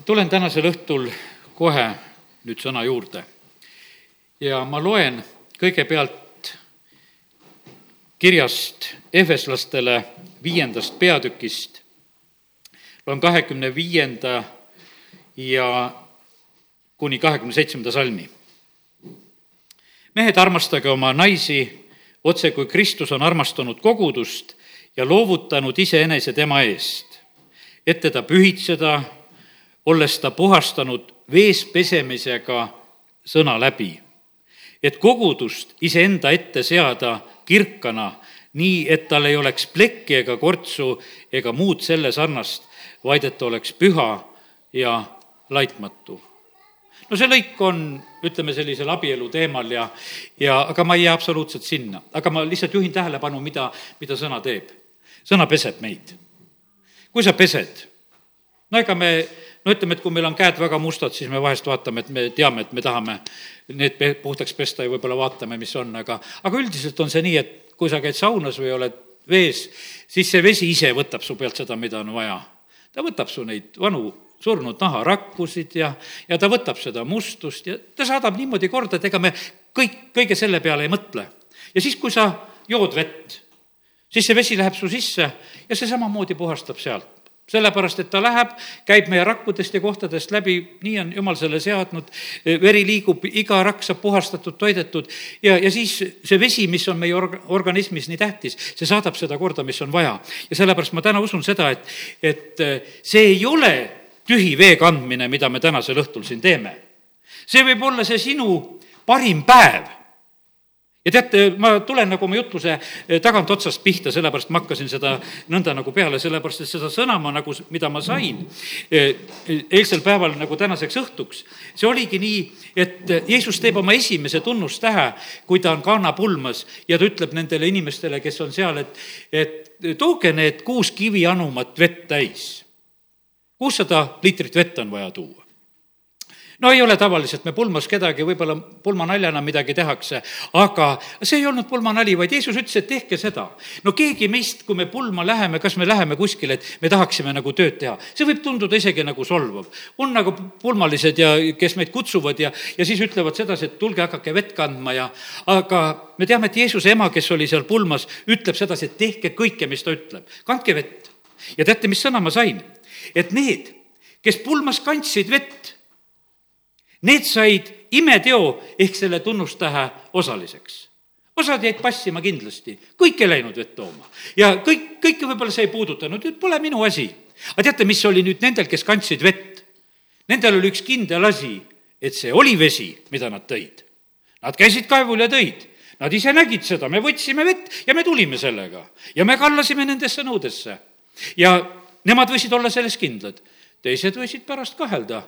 tulen tänasel õhtul kohe nüüd sõna juurde. Ja ma loen kõigepealt kirjast ehveslastele viiendast peatükist, loen kahekümne viienda ja kuni kahekümne seitsmenda salmi. mehed, armastage oma naisi otse, kui Kristus on armastanud kogudust ja loovutanud iseenese tema eest, et teda pühitseda olles ta puhastanud vees pesemisega sõna läbi, et kogudust iseenda ette seada kirkana, nii et tal ei oleks plekki ega kortsu ega muud selle sarnast, vaid et ta oleks püha ja laitmatu. no see lõik on, ütleme, sellisel abielu teemal ja, ja aga ma ei jää absoluutselt sinna, aga ma lihtsalt juhin tähelepanu, mida, mida sõna teeb. sõna peseb meid. kui sa pesed, no ega me no ütleme, et kui meil on käed väga mustad, siis me vahest vaatame, et me teame, et me tahame need puhtaks pesta ja võib-olla vaatame, mis on, aga, aga üldiselt on see nii, et kui sa käid saunas või oled vees, siis see vesi ise võtab su pealt seda, mida on vaja. ta võtab su neid vanu surnud naharakkusid ja, ja ta võtab seda mustust ja ta saadab niimoodi korda, et ega me kõik, kõige selle peale ei mõtle. ja siis, kui sa jood vett, siis see vesi läheb su sisse ja see samamoodi puhastab sealt sellepärast, et ta läheb, käib meie rakkudest ja kohtadest läbi, nii on jumal selle seadnud, veri liigub, iga rakk saab puhastatud, toidetud ja, ja siis see vesi, mis on meie org-, organismis nii tähtis, see saadab seda korda, mis on vaja. ja sellepärast ma täna usun seda, et, et see ei ole tühi vee kandmine, mida me tänasel õhtul siin teeme. see võib olla see sinu parim päev ja teate, ma tulen nagu oma jutluse eh, tagantotsast pihta, sellepärast ma hakkasin seda nõnda nagu peale, sellepärast et seda sõna ma nagu, mida ma sain eh, eilsel päeval nagu tänaseks õhtuks, see oligi nii, et Jeesus teeb oma esimese tunnustähe, kui ta on Kana pulmas ja ta ütleb nendele inimestele, kes on seal, et, et tooge need kuus kivianumat vett täis. kuussada liitrit vett on vaja tuua no ei ole tavaliselt, me pulmas kedagi, võib-olla pulmanaljana midagi tehakse, aga see ei olnud pulmanali, vaid Jeesus ütles, et tehke seda. no keegi meist, kui me pulma läheme, kas me läheme kuskile, et me tahaksime nagu tööd teha, see võib tunduda isegi nagu solvav. on nagu pulmalised ja kes meid kutsuvad ja, ja siis ütlevad sedasi, et tulge, hakake vett kandma ja aga me teame, et Jeesuse ema, kes oli seal pulmas, ütleb sedasi, et tehke kõike, mis ta ütleb, kandke vett. ja teate, mis sõna ma sain? et need, kes pulmas kandsid vett, Need said imeteo ehk selle tunnustähe osaliseks. Osad jäid passima kindlasti, kõik ei läinud vett tooma. Ja kõik, kõike võib-olla see ei puudutanud, nüüd pole minu asi. aga teate, mis oli nüüd nendel, kes kandsid vett? Nendel oli üks kindel asi, et see oli vesi, mida nad tõid. Nad käisid kaevul ja tõid, nad ise nägid seda, me võtsime vett ja me tulime sellega. Ja me kallasime nendesse nõudesse. ja nemad võisid olla selles kindlad, teised võisid pärast kahelda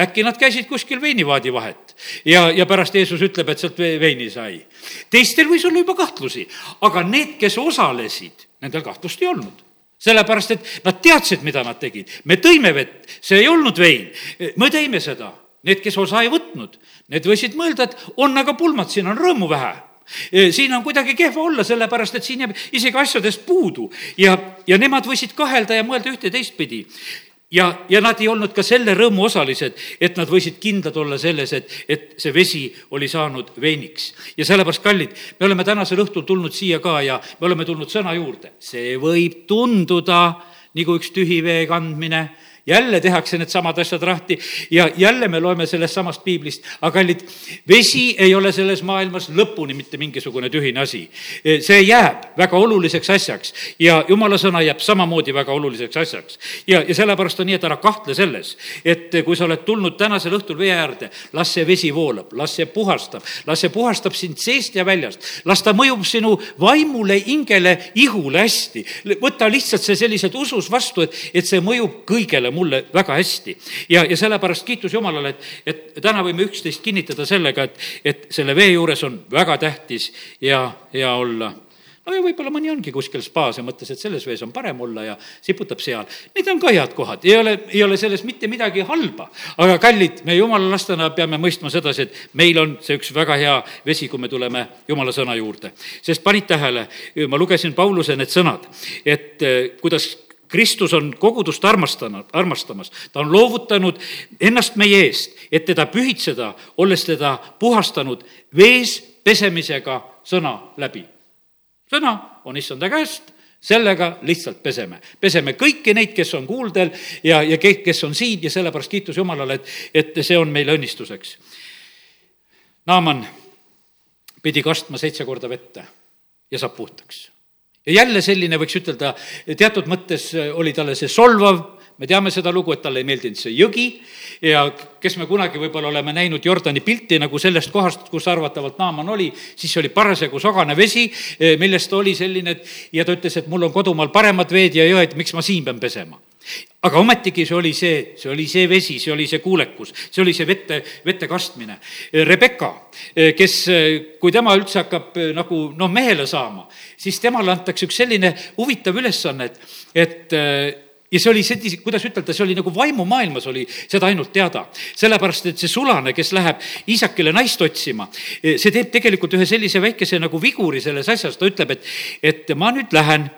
äkki nad käisid kuskil veinivaadi vahet ja, ja pärast Jeesus ütleb, et sealt veini sai. teistel võis olla juba kahtlusi, aga need, kes osalesid, nendel kahtlust ei olnud sellepärast, et nad teadsid, mida nad tegid. me tõime vett, see ei olnud vein, me tõime seda. Need, kes osa ei võtnud, need võisid mõelda, et on aga pulmad, siin on rõõmu vähe siin on kuidagi kehva olla, sellepärast et siin jääb isegi asjadest puudu ja, ja nemad võisid kahelda ja mõelda ühte teistpidi ja, ja nad ei olnud ka selle rõõmu osalised, et nad võisid kindlad olla selles, et, et see vesi oli saanud veiniks. ja sellepärast, kallid, me oleme tänasel õhtul tulnud siia ka ja me oleme tulnud sõna juurde. see võib tunduda nagu üks tühi vee kandmine jälle tehakse needsamad asjad lahti ja jälle me loeme sellest samast piiblist, aga kallid, vesi ei ole selles maailmas lõpuni mitte mingisugune tühine asi. see jääb väga oluliseks asjaks ja jumala sõna jääb samamoodi väga oluliseks asjaks. ja, ja sellepärast on nii, et ära kahtle selles, et kui sa oled tulnud tänasel õhtul vee äärde, las see vesi voolab, las see puhastab, las see puhastab sind seest ja väljast, las ta mõjub sinu vaimule, hingele, ihule hästi. võta lihtsalt see selliselt usus vastu, et, et see mõjub kõigele mulle väga hästi. ja, ja sellepärast kiitus Jumalale, et, et täna võime üksteist kinnitada sellega, et, et selle vee juures on väga tähtis ja hea olla no ja võib-olla mõni ongi kuskil spaas ja mõtles, et selles vees on parem olla ja siputab seal. Need on ka head kohad, ei ole, ei ole selles mitte midagi halba. aga kallid, me jumala lastena peame mõistma sedasi, et meil on see üks väga hea vesi, kui me tuleme jumala sõna juurde. sest panid tähele, ma lugesin Pauluse need sõnad, et eh, kuidas Kristus on kogudust armastanud, armastamas, ta on loovutanud ennast meie eest, et teda pühitseda, olles teda puhastanud vees pesemisega sõna läbi. sõna on issanda käest sellega lihtsalt peseme. peseme kõiki neid, kes on kuuldel ja, ja kes on siin ja sellepärast kiitus Jumalale, et, et see on meile õnnistuseks. Naaman pidi kastma seitse korda vette ja saab puhtaks. Ja jälle selline, võiks ütelda, teatud mõttes oli talle see solvav, me teame seda lugu, et talle ei meeldinud see jõgi. Ja kes me kunagi võib-olla oleme näinud Jordani pilti nagu sellest kohast, kus arvatavalt Naaman oli, siis oli parasjagu sogane vesi, millest oli selline, et ja ta ütles, et mul on kodumaal paremad veed ja jõed, miks ma siin pean pesema aga ometigi see oli see, see oli see vesi, see oli see kuulekus, see oli see vette, vette kastmine. Rebecca, kes, kui tema üldse hakkab nagu noh, mehele saama, siis temale antakse üks selline huvitav ülesanne, et, et ja see oli see, kuidas ütelda, see oli nagu vaimumaailmas oli seda ainult teada. sellepärast, et see sulane, kes läheb isakile naist otsima, see teeb tegelikult ühe sellise väikese nagu viguri selles asjas, ta ütleb, et, et ma nüüd lähen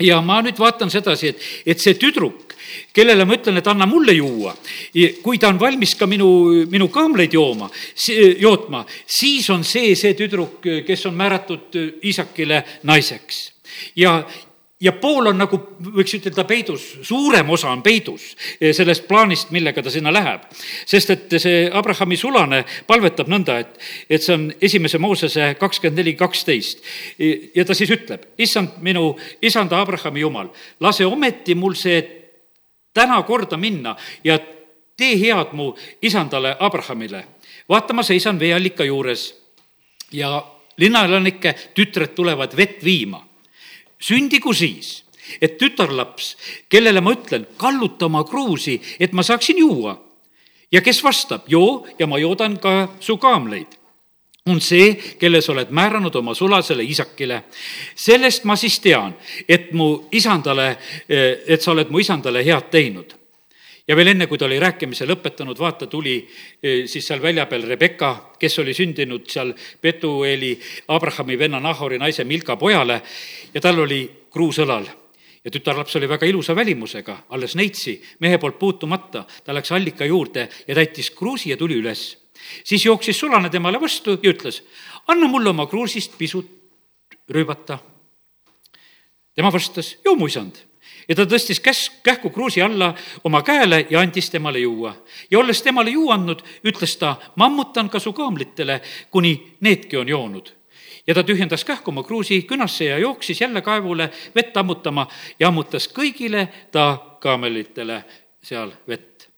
ja ma nüüd vaatan sedasi, et, et see tüdruk, kellele ma ütlen, et anna mulle juua, kui ta on valmis ka minu, minu kaamleid jooma, jootma, siis on see see tüdruk, kes on määratud isakile naiseks. ja, ja pool on nagu, võiks ütelda, peidus, suurem osa on peidus eh, sellest plaanist, millega ta sinna läheb. sest et see Abrahami sulane palvetab nõnda, et, et see on esimese Moosese kakskümmend neli, kaksteist. ja ta siis ütleb, issand, minu isanda Abrahami jumal, lase ometi mul see täna korda minna ja tee head mu isandale Abrahamile. vaata, ma seisan veeallika juures ja linnaelanike tütred tulevad vett viima sündigu siis, et tütarlaps, kellele ma ütlen, kalluta oma kruusi, et ma saaksin juua. ja kes vastab, joo ja ma joodan ka su kaamleid on see, kelle sa oled määranud oma sulasele isakile. sellest ma siis tean, et mu isandale, et sa oled mu isandale head teinud ja veel enne, kui ta oli rääkimise lõpetanud, vaata, tuli eh, siis seal välja peal Rebecca, kes oli sündinud seal Petueli, Abrahami venna Nahori naise Milka pojale ja tal oli kruus õlal ja tütarlaps oli väga ilusa välimusega, alles neitsi, mehe poolt puutumata, ta läks allika juurde ja täitis kruusi ja tuli üles. siis jooksis sulane temale vastu ja ütles, anna mulle oma kruusist pisut rüübata. tema vastas, joo mu isand ja ta tõstis käs-, kähku kruusi alla oma käele ja andis temale juua. ja olles temale juu andnud, ütles ta, mammutan ka su kaamlitele, kuni needki on joonud ja ta tühjendas kähku oma kruusi künasse ja jooksis jälle kaevule vett ammutama ja ammutas kõigile ta kaamelitele seal vett.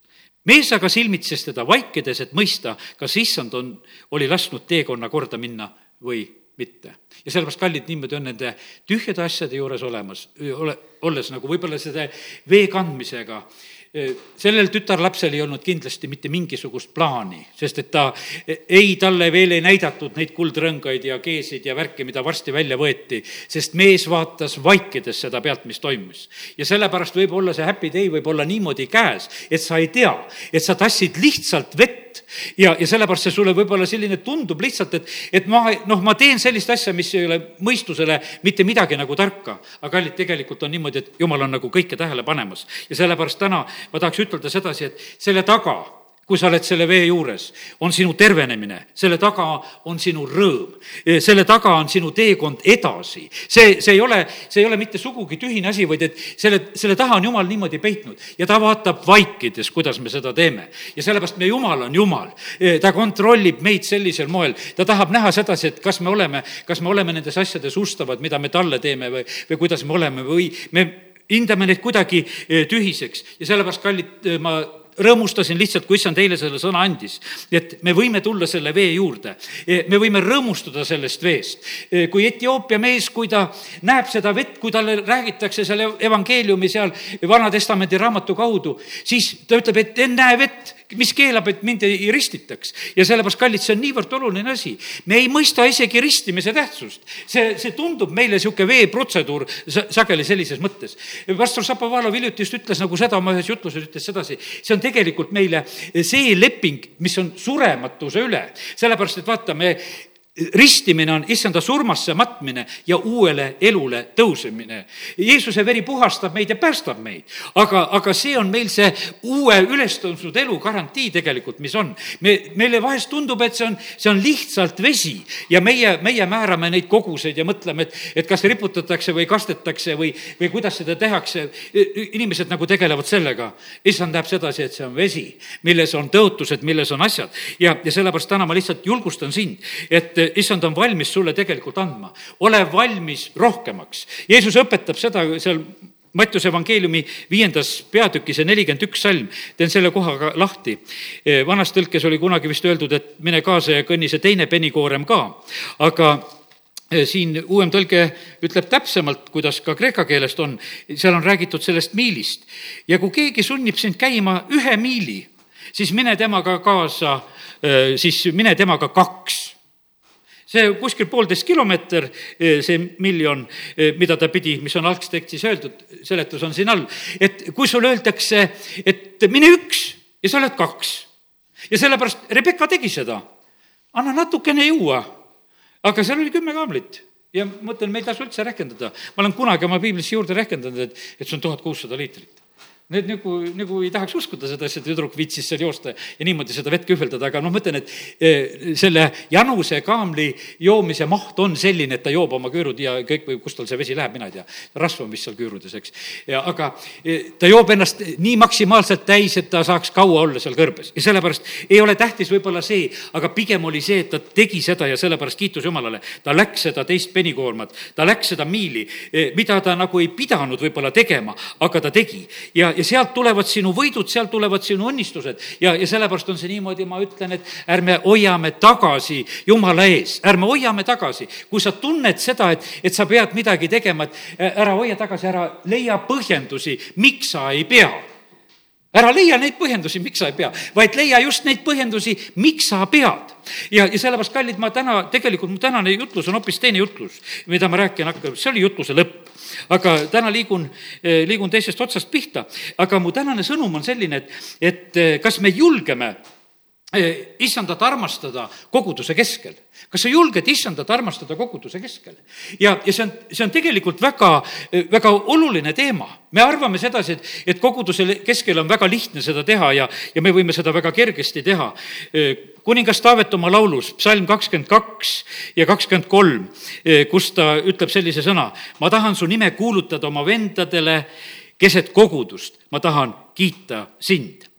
mees aga silmitses teda vaikides, et mõista, kas issand on, oli lasknud teekonna korda minna või mitte. ja sellepärast, kallid, niimoodi on nende tühjade asjade juures olemas, ole, olles nagu võib-olla selle vee kandmisega sellel tütarlapsel ei olnud kindlasti mitte mingisugust plaani, sest et ta, ei, talle veel ei näidatud neid kuldrõngaid ja keesid ja värki, mida varsti välja võeti, sest mees vaatas vaikides seda pealt, mis toimus. ja sellepärast võib olla see happy day võib olla niimoodi käes, et sa ei tea, et sa tassid lihtsalt vett ja, ja sellepärast see sulle võib-olla selline tundub lihtsalt, et, et ma, noh, ma teen sellist asja, mis ei ole mõistusele mitte midagi nagu tarka. aga kallid, tegelikult on niimoodi, et jumal on nagu kõike tähele panemas ja sellepärast täna ma tahaks ütelda sedasi, et selle taga kui sa oled selle vee juures, on sinu tervenemine, selle taga on sinu rõõm, selle taga on sinu teekond edasi. see, see ei ole, see ei ole mitte sugugi tühine asi, vaid et selle, selle taha on Jumal niimoodi peitnud ja ta vaatab vaikides, kuidas me seda teeme. ja sellepärast meie Jumal on Jumal. ta kontrollib meid sellisel moel, ta tahab näha sedasi, et kas me oleme, kas me oleme nendes asjades ustavad, mida me talle teeme või, või kuidas me oleme või me hindame neid kuidagi eh, tühiseks ja sellepärast, kallid, eh, ma rõõmustasin lihtsalt, kui issand eile selle sõna andis, et me võime tulla selle vee juurde. E, me võime rõõmustada sellest veest. E, kui Etioopia mees, kui ta näeb seda vett, kui talle räägitakse seal evangeeliumi seal Vana-testamendi raamatu kaudu, siis ta ütleb, et ennäe vett, mis keelab, et mind ei ristitaks. ja sellepärast, kallid, see on niivõrd oluline asi. me ei mõista isegi ristimise tähtsust. see, see tundub meile niisugune veeprotseduur sageli sellises mõttes. pastor Šapovalov hiljuti just ütles nagu seda oma ühes jutluses, ütles sedasi, see on tegelikult meile see leping, mis on surematuse üle. sellepärast, et vaata, me ristimine on issanda surmasse matmine ja uuele elule tõusemine. Jeesuse veri puhastab meid ja päästab meid, aga, aga see on meil see uue ülestõusnud elu garantii tegelikult, mis on. me, meile vahest tundub, et see on, see on lihtsalt vesi ja meie, meie määrame neid koguseid ja mõtleme, et, et kas riputatakse või kastetakse või, või kuidas seda tehakse. inimesed nagu tegelevad sellega. issand näeb sedasi, et see on vesi, milles on tõotused, milles on asjad ja, ja sellepärast täna ma lihtsalt julgustan sind, et issand on valmis sulle tegelikult andma. ole valmis rohkemaks. Jeesus õpetab seda seal Mattiuse evangeeliumi viiendas peatükis ja nelikümmend üks salm, teen selle koha ka lahti. vanas tõlkes oli kunagi vist öeldud, et mine kaasa ja kõnni see teine penikoorem ka, aga eh, siin uuem tõlge ütleb täpsemalt, kuidas ka kreeka keelest on, seal on räägitud sellest miilist. ja kui keegi sunnib sind käima ühe miili, siis mine temaga kaasa, eh, siis mine temaga kaks see kuskil poolteist kilomeeter, eh, see miljon, eh, mida ta pidi, mis on algses tekstis öeldud, seletus on siin all, et kui sulle öeldakse, et mine üks ja sa oled kaks ja sellepärast Rebecca tegi seda. anna natukene juua, aga seal oli kümme kaamlit ja ma mõtlen, me ei tasu üldse rehkendada. ma olen kunagi oma piiblisse juurde rehkendanud, et, et see on tuhat kuussada liitrit Need nagu, nagu ei tahaks uskuda seda asja, tüdruk viitsis seal joosta ja niimoodi seda vett kühveldada, aga noh, ma mõtlen, et eh, selle Januse kaamli joomise maht on selline, et ta joob oma küürud ja kõik või kust tal see vesi läheb, mina ei tea. rasv on vist seal küürudes, eks. aga eh, ta joob ennast nii maksimaalselt täis, et ta saaks kaua olla seal kõrbes ja sellepärast ei ole tähtis võib-olla see, aga pigem oli see, et ta tegi seda ja sellepärast kiitus Jumalale. ta läks seda teist penikoormat, ta läks seda miili, eh, mida ta nagu ei pidanud võib-olla tegema, aga ta tegi ja ja sealt tulevad sinu võidud, sealt tulevad sinu õnnistused. ja, ja sellepärast on see niimoodi, ma ütlen, et ärme hoiame tagasi Jumala ees, ärme hoiame tagasi. kui sa tunned seda, et, et sa pead midagi tegema, et ära hoia tagasi, ära leia põhjendusi, miks sa ei pea ära leia neid põhjendusi, miks sa ei pea, vaid leia just neid põhjendusi, miks sa pead. ja, ja sellepärast, kallid, ma täna, tegelikult mu tänane jutlus on hoopis teine jutlus, mida ma rääkima hakkan, see oli jutluse lõpp aga täna liigun, eh, liigun teisest otsast pihta. aga mu tänane sõnum on selline, et, et eh, kas me julgeme issandat armastada koguduse keskel. kas sa julged issandat armastada koguduse keskel? ja, ja see on, see on tegelikult väga, väga oluline teema. me arvame sedasi, et, et koguduse keskel on väga lihtne seda teha ja, ja me võime seda väga kergesti teha kuningas Taavet oma laulus, psalm kakskümmend kaks ja kakskümmend kolm, kus ta ütleb sellise sõna, ma tahan su nime kuulutada oma vendadele keset kogudust, ma tahan kiita sind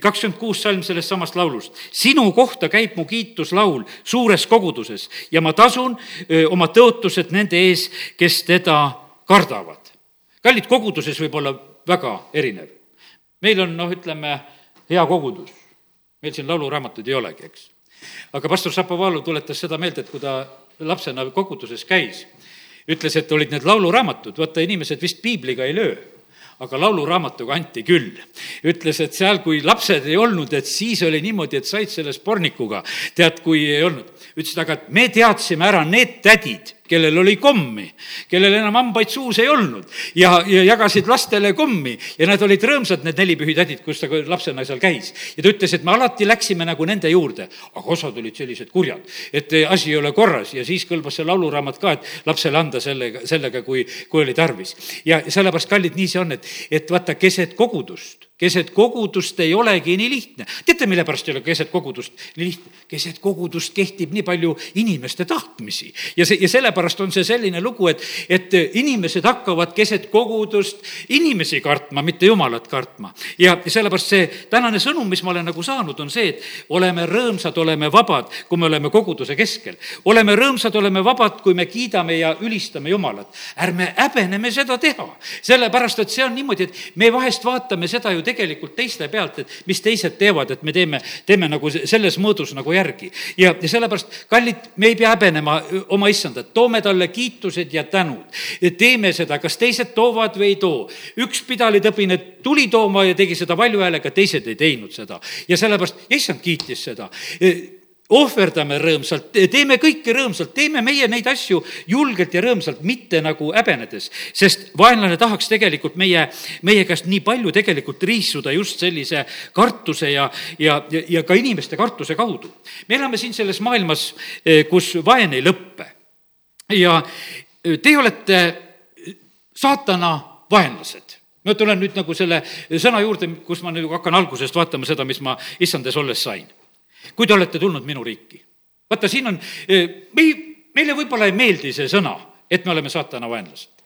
kakskümmend kuus salm sellest samast laulust. sinu kohta käib mu kiituslaul suures koguduses ja ma tasun oma tõotused nende ees, kes teda kardavad. kallid, koguduses võib olla väga erinev. meil on, noh, ütleme, hea kogudus meil siin lauluraamatuid ei olegi, eks. aga pastor Šapovalov tuletas seda meelde, et kui ta lapsena koguduses käis, ütles, et olid need lauluraamatud, vaata, inimesed vist piibliga ei löö aga lauluraamatuga anti küll. ütles, et seal, kui lapsed ei olnud, et siis oli niimoodi, et said selle spornikuga, tead, kui ei olnud. ütles, aga me teadsime ära need tädid kellel oli kommi, kellel enam hambaid suus ei olnud ja, ja jagasid lastele kommi ja nad olid rõõmsad, need neli pühitädid, kus ta lapsena seal käis. ja ta ütles, et me alati läksime nagu nende juurde, aga osad olid sellised kurjad, et asi ei ole korras ja siis kõlbas see lauluraamat ka, et lapsele anda sellega, sellega, kui, kui oli tarvis. ja sellepärast, kallid, nii see on, et, et vaata, keset kogudust keset kogudust ei olegi nii lihtne. teate, mille pärast ei ole keset kogudust nii lihtne? keset kogudust kehtib nii palju inimeste tahtmisi ja see, ja sellepärast on see selline lugu, et, et inimesed hakkavad keset kogudust inimesi kartma, mitte jumalat kartma. ja sellepärast see tänane sõnum, mis ma olen nagu saanud, on see, et oleme rõõmsad, oleme vabad, kui me oleme koguduse keskel. oleme rõõmsad, oleme vabad, kui me kiidame ja ülistame Jumalat. ärme häbeneme seda teha, sellepärast et see on niimoodi, et me vahest vaatame seda ju tegelikult teiste pealt, et mis teised teevad, et me teeme, teeme nagu selles mõõdus nagu järgi. ja, ja sellepärast, kallid, me ei pea häbenema oma issandat, toome talle kiitused ja tänud. teeme seda, kas teised toovad või ei too. üks pidalitõbine tuli tooma ja tegi seda valju häälega, teised ei teinud seda. ja sellepärast, issand kiitis seda ohverdame rõõmsalt, teeme kõike rõõmsalt, teeme meie neid asju julgelt ja rõõmsalt, mitte nagu häbenedes. sest vaenlane tahaks tegelikult meie, meie käest nii palju tegelikult riisuda just sellise kartuse ja, ja, ja ka inimeste kartuse kaudu. me elame siin selles maailmas, eh, kus vaen ei lõppe. ja eh, teie olete saatana vaenlased ma tulen nüüd nagu selle sõna juurde, kus ma nüüd hakkan algusest vaatama seda, mis ma issandes olles sain kui te olete tulnud minu riiki. vaata, siin on, me ei, meile võib-olla ei meeldi see sõna, et me oleme saatana vaenlased.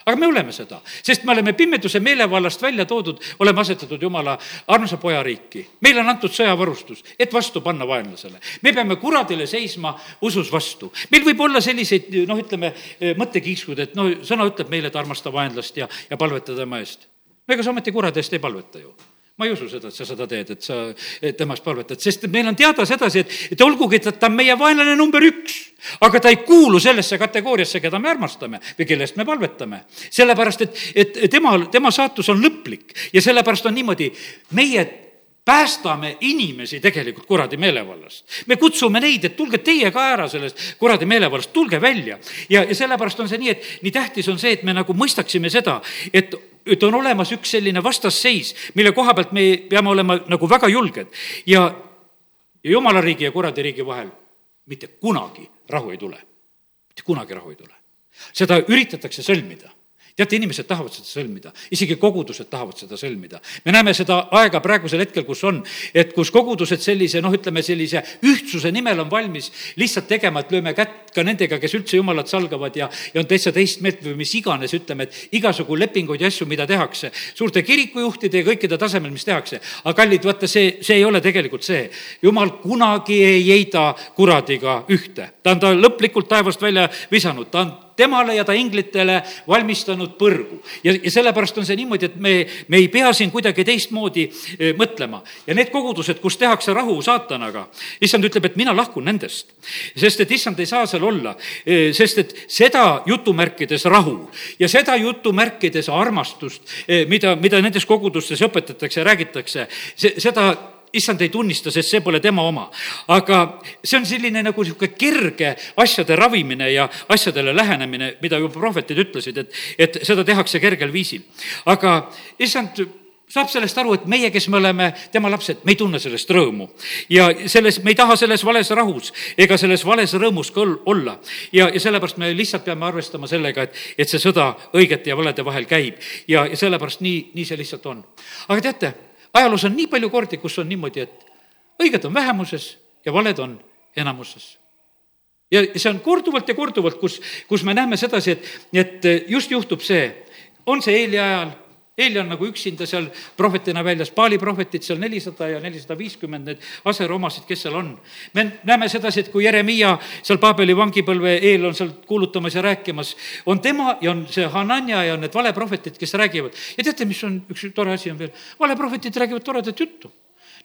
aga me oleme seda, sest me oleme pimeduse meelevallast välja toodud, oleme asetatud Jumala armsa poja riiki. meile on antud sõjavarustus, et vastu panna vaenlasele. me peame kuradile seisma usus vastu. meil võib olla selliseid, noh, ütleme, eh, mõttekiiksud, et no sõna ütleb meile, et armasta vaenlast ja, ja palveta tema eest. no ega sa ometi kurade eest ei palveta ju ma ei usu seda, et sa seda teed, et sa temast palvetad, sest meil on teada sedasi, et, et olgugi, et ta on meie vaenlane number üks, aga ta ei kuulu sellesse kategooriasse, keda me armastame või kelle eest me palvetame. sellepärast, et, et tema, tema saatus on lõplik ja sellepärast on niimoodi, meie päästame inimesi tegelikult kuradi meelevallast. me kutsume neid, et tulge teie ka ära sellest kuradi meelevallast, tulge välja. ja, ja sellepärast on see nii, et nii tähtis on see, et me nagu mõistaksime seda, et et on olemas üks selline vastasseis, mille koha pealt me peame olema nagu väga julged ja, ja jumala riigi ja kuradi riigi vahel mitte kunagi rahu ei tule. mitte kunagi rahu ei tule. seda üritatakse sõlmida teate, inimesed tahavad seda sõlmida, isegi kogudused tahavad seda sõlmida. me näeme seda aega praegusel hetkel, kus on, et kus kogudused sellise noh, ütleme sellise ühtsuse nimel on valmis lihtsalt tegema, et lööme kätt ka nendega, kes üldse jumalat salgavad ja, ja on täitsa teist meelt või mis iganes, ütleme, et igasugu lepinguid ja asju, mida tehakse, suurte kirikujuhtide ja kõikide tasemel, mis tehakse. aga kallid, vaata, see, see ei ole tegelikult see. jumal kunagi ei heida kuradiga ühte, ta on ta lõplikult taevast välja visanud, ta on temale ja ta inglitele valmistanud põrgu. ja, ja sellepärast on see niimoodi, et me, me ei pea siin kuidagi teistmoodi e, mõtlema. ja need kogudused, kus tehakse rahu saatanaga, issand ütleb, et mina lahkun nendest. sest et issand ei saa seal olla, e, sest et seda jutumärkides rahu ja seda jutumärkides armastust, e, mida, mida nendes kogudustes õpetatakse, räägitakse, see, seda issand ei tunnista, sest see pole tema oma. aga see on selline nagu niisugune kerge asjade ravimine ja asjadele lähenemine, mida juba prohvetid ütlesid, et, et seda tehakse kergel viisil. aga issand saab sellest aru, et meie, kes me oleme tema lapsed, me ei tunne sellest rõõmu. ja selles, me ei taha selles vales rahus ega selles vales rõõmus ka olla. ja, ja sellepärast me lihtsalt peame arvestama sellega, et, et see sõda õigete ja valede vahel käib ja, ja sellepärast nii, nii see lihtsalt on. aga teate ajaloos on nii palju kordi, kus on niimoodi, et õiged on vähemuses ja valed on enamuses. ja see on korduvalt ja korduvalt, kus, kus me näeme sedasi, et, et just juhtub see, on see Eeli ajal, Eeli on nagu üksinda seal prohvetina väljas, Paali prohvetid seal nelisada ja nelisada viiskümmend, need aseromasid, kes seal on. me näeme sedasi, et kui Jeremiah seal Paabeli vangipõlve eel on seal kuulutamas ja rääkimas, on tema ja on see Hanania ja on need valeprohvetid, kes räägivad. ja teate, mis on üks tore asi on veel, valeprohvetid räägivad toredat juttu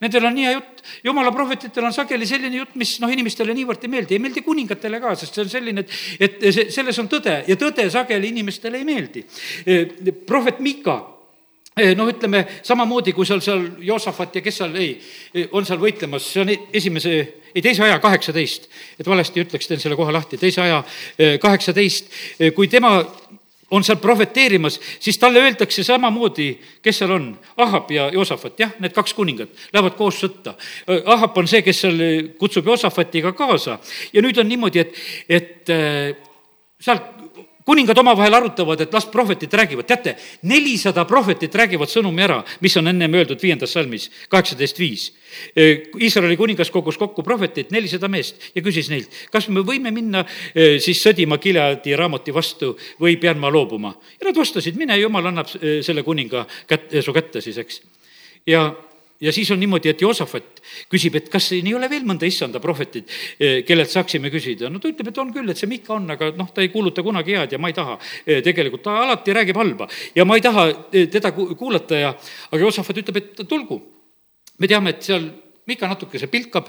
Nendel on nii hea jutt, jumala prohvetitel on sageli selline jutt, mis noh, inimestele niivõrd ei meeldi, ei meeldi kuningatele ka, sest see on selline, et, et see, selles on tõde ja tõde sageli inimestele ei meeldi. prohvet Mika Eh, noh, ütleme samamoodi, kui seal, seal Joosafat ja kes seal, ei, on seal võitlemas, see on esimese, ei teise aja kaheksateist, et valesti ütleks, teen selle koha lahti, teise aja eh, kaheksateist, eh, kui tema on seal prohveteerimas, siis talle öeldakse samamoodi, kes seal on, Ahab ja Joosafat, jah, need kaks kuningat lähevad koos sõtta. Ahab on see, kes seal kutsub Joosafatiga kaasa. Ja nüüd on niimoodi, et, et sealt kuningad omavahel arutavad, et las prohvetid räägivad, teate, nelisada prohvetit räägivad sõnumi ära, mis on ennem öeldud viiendas salmis, kaheksateist viis. Iisraeli kuningas kogus kokku prohveteid, nelisada meest, ja küsis neilt, kas me võime minna siis sõdima Gileadi raamoti vastu või pean ma loobuma? ja nad vastasid, mine, jumal annab selle kuninga kät-, su kätte siis, eks. ja ja siis on niimoodi, et Joosafat küsib, et kas siin ei ole veel mõnda issanda prohvetit, eh, kellelt saaksime küsida. no ta ütleb, et on küll, et see Mika on, aga noh, ta ei kuuluta kunagi head ja ma ei taha eh, tegelikult, ta alati räägib halba ja ma ei taha eh, teda kuulata ja, aga Joosafat ütleb, et tulgu. me teame, et seal Mika natukese pilkab,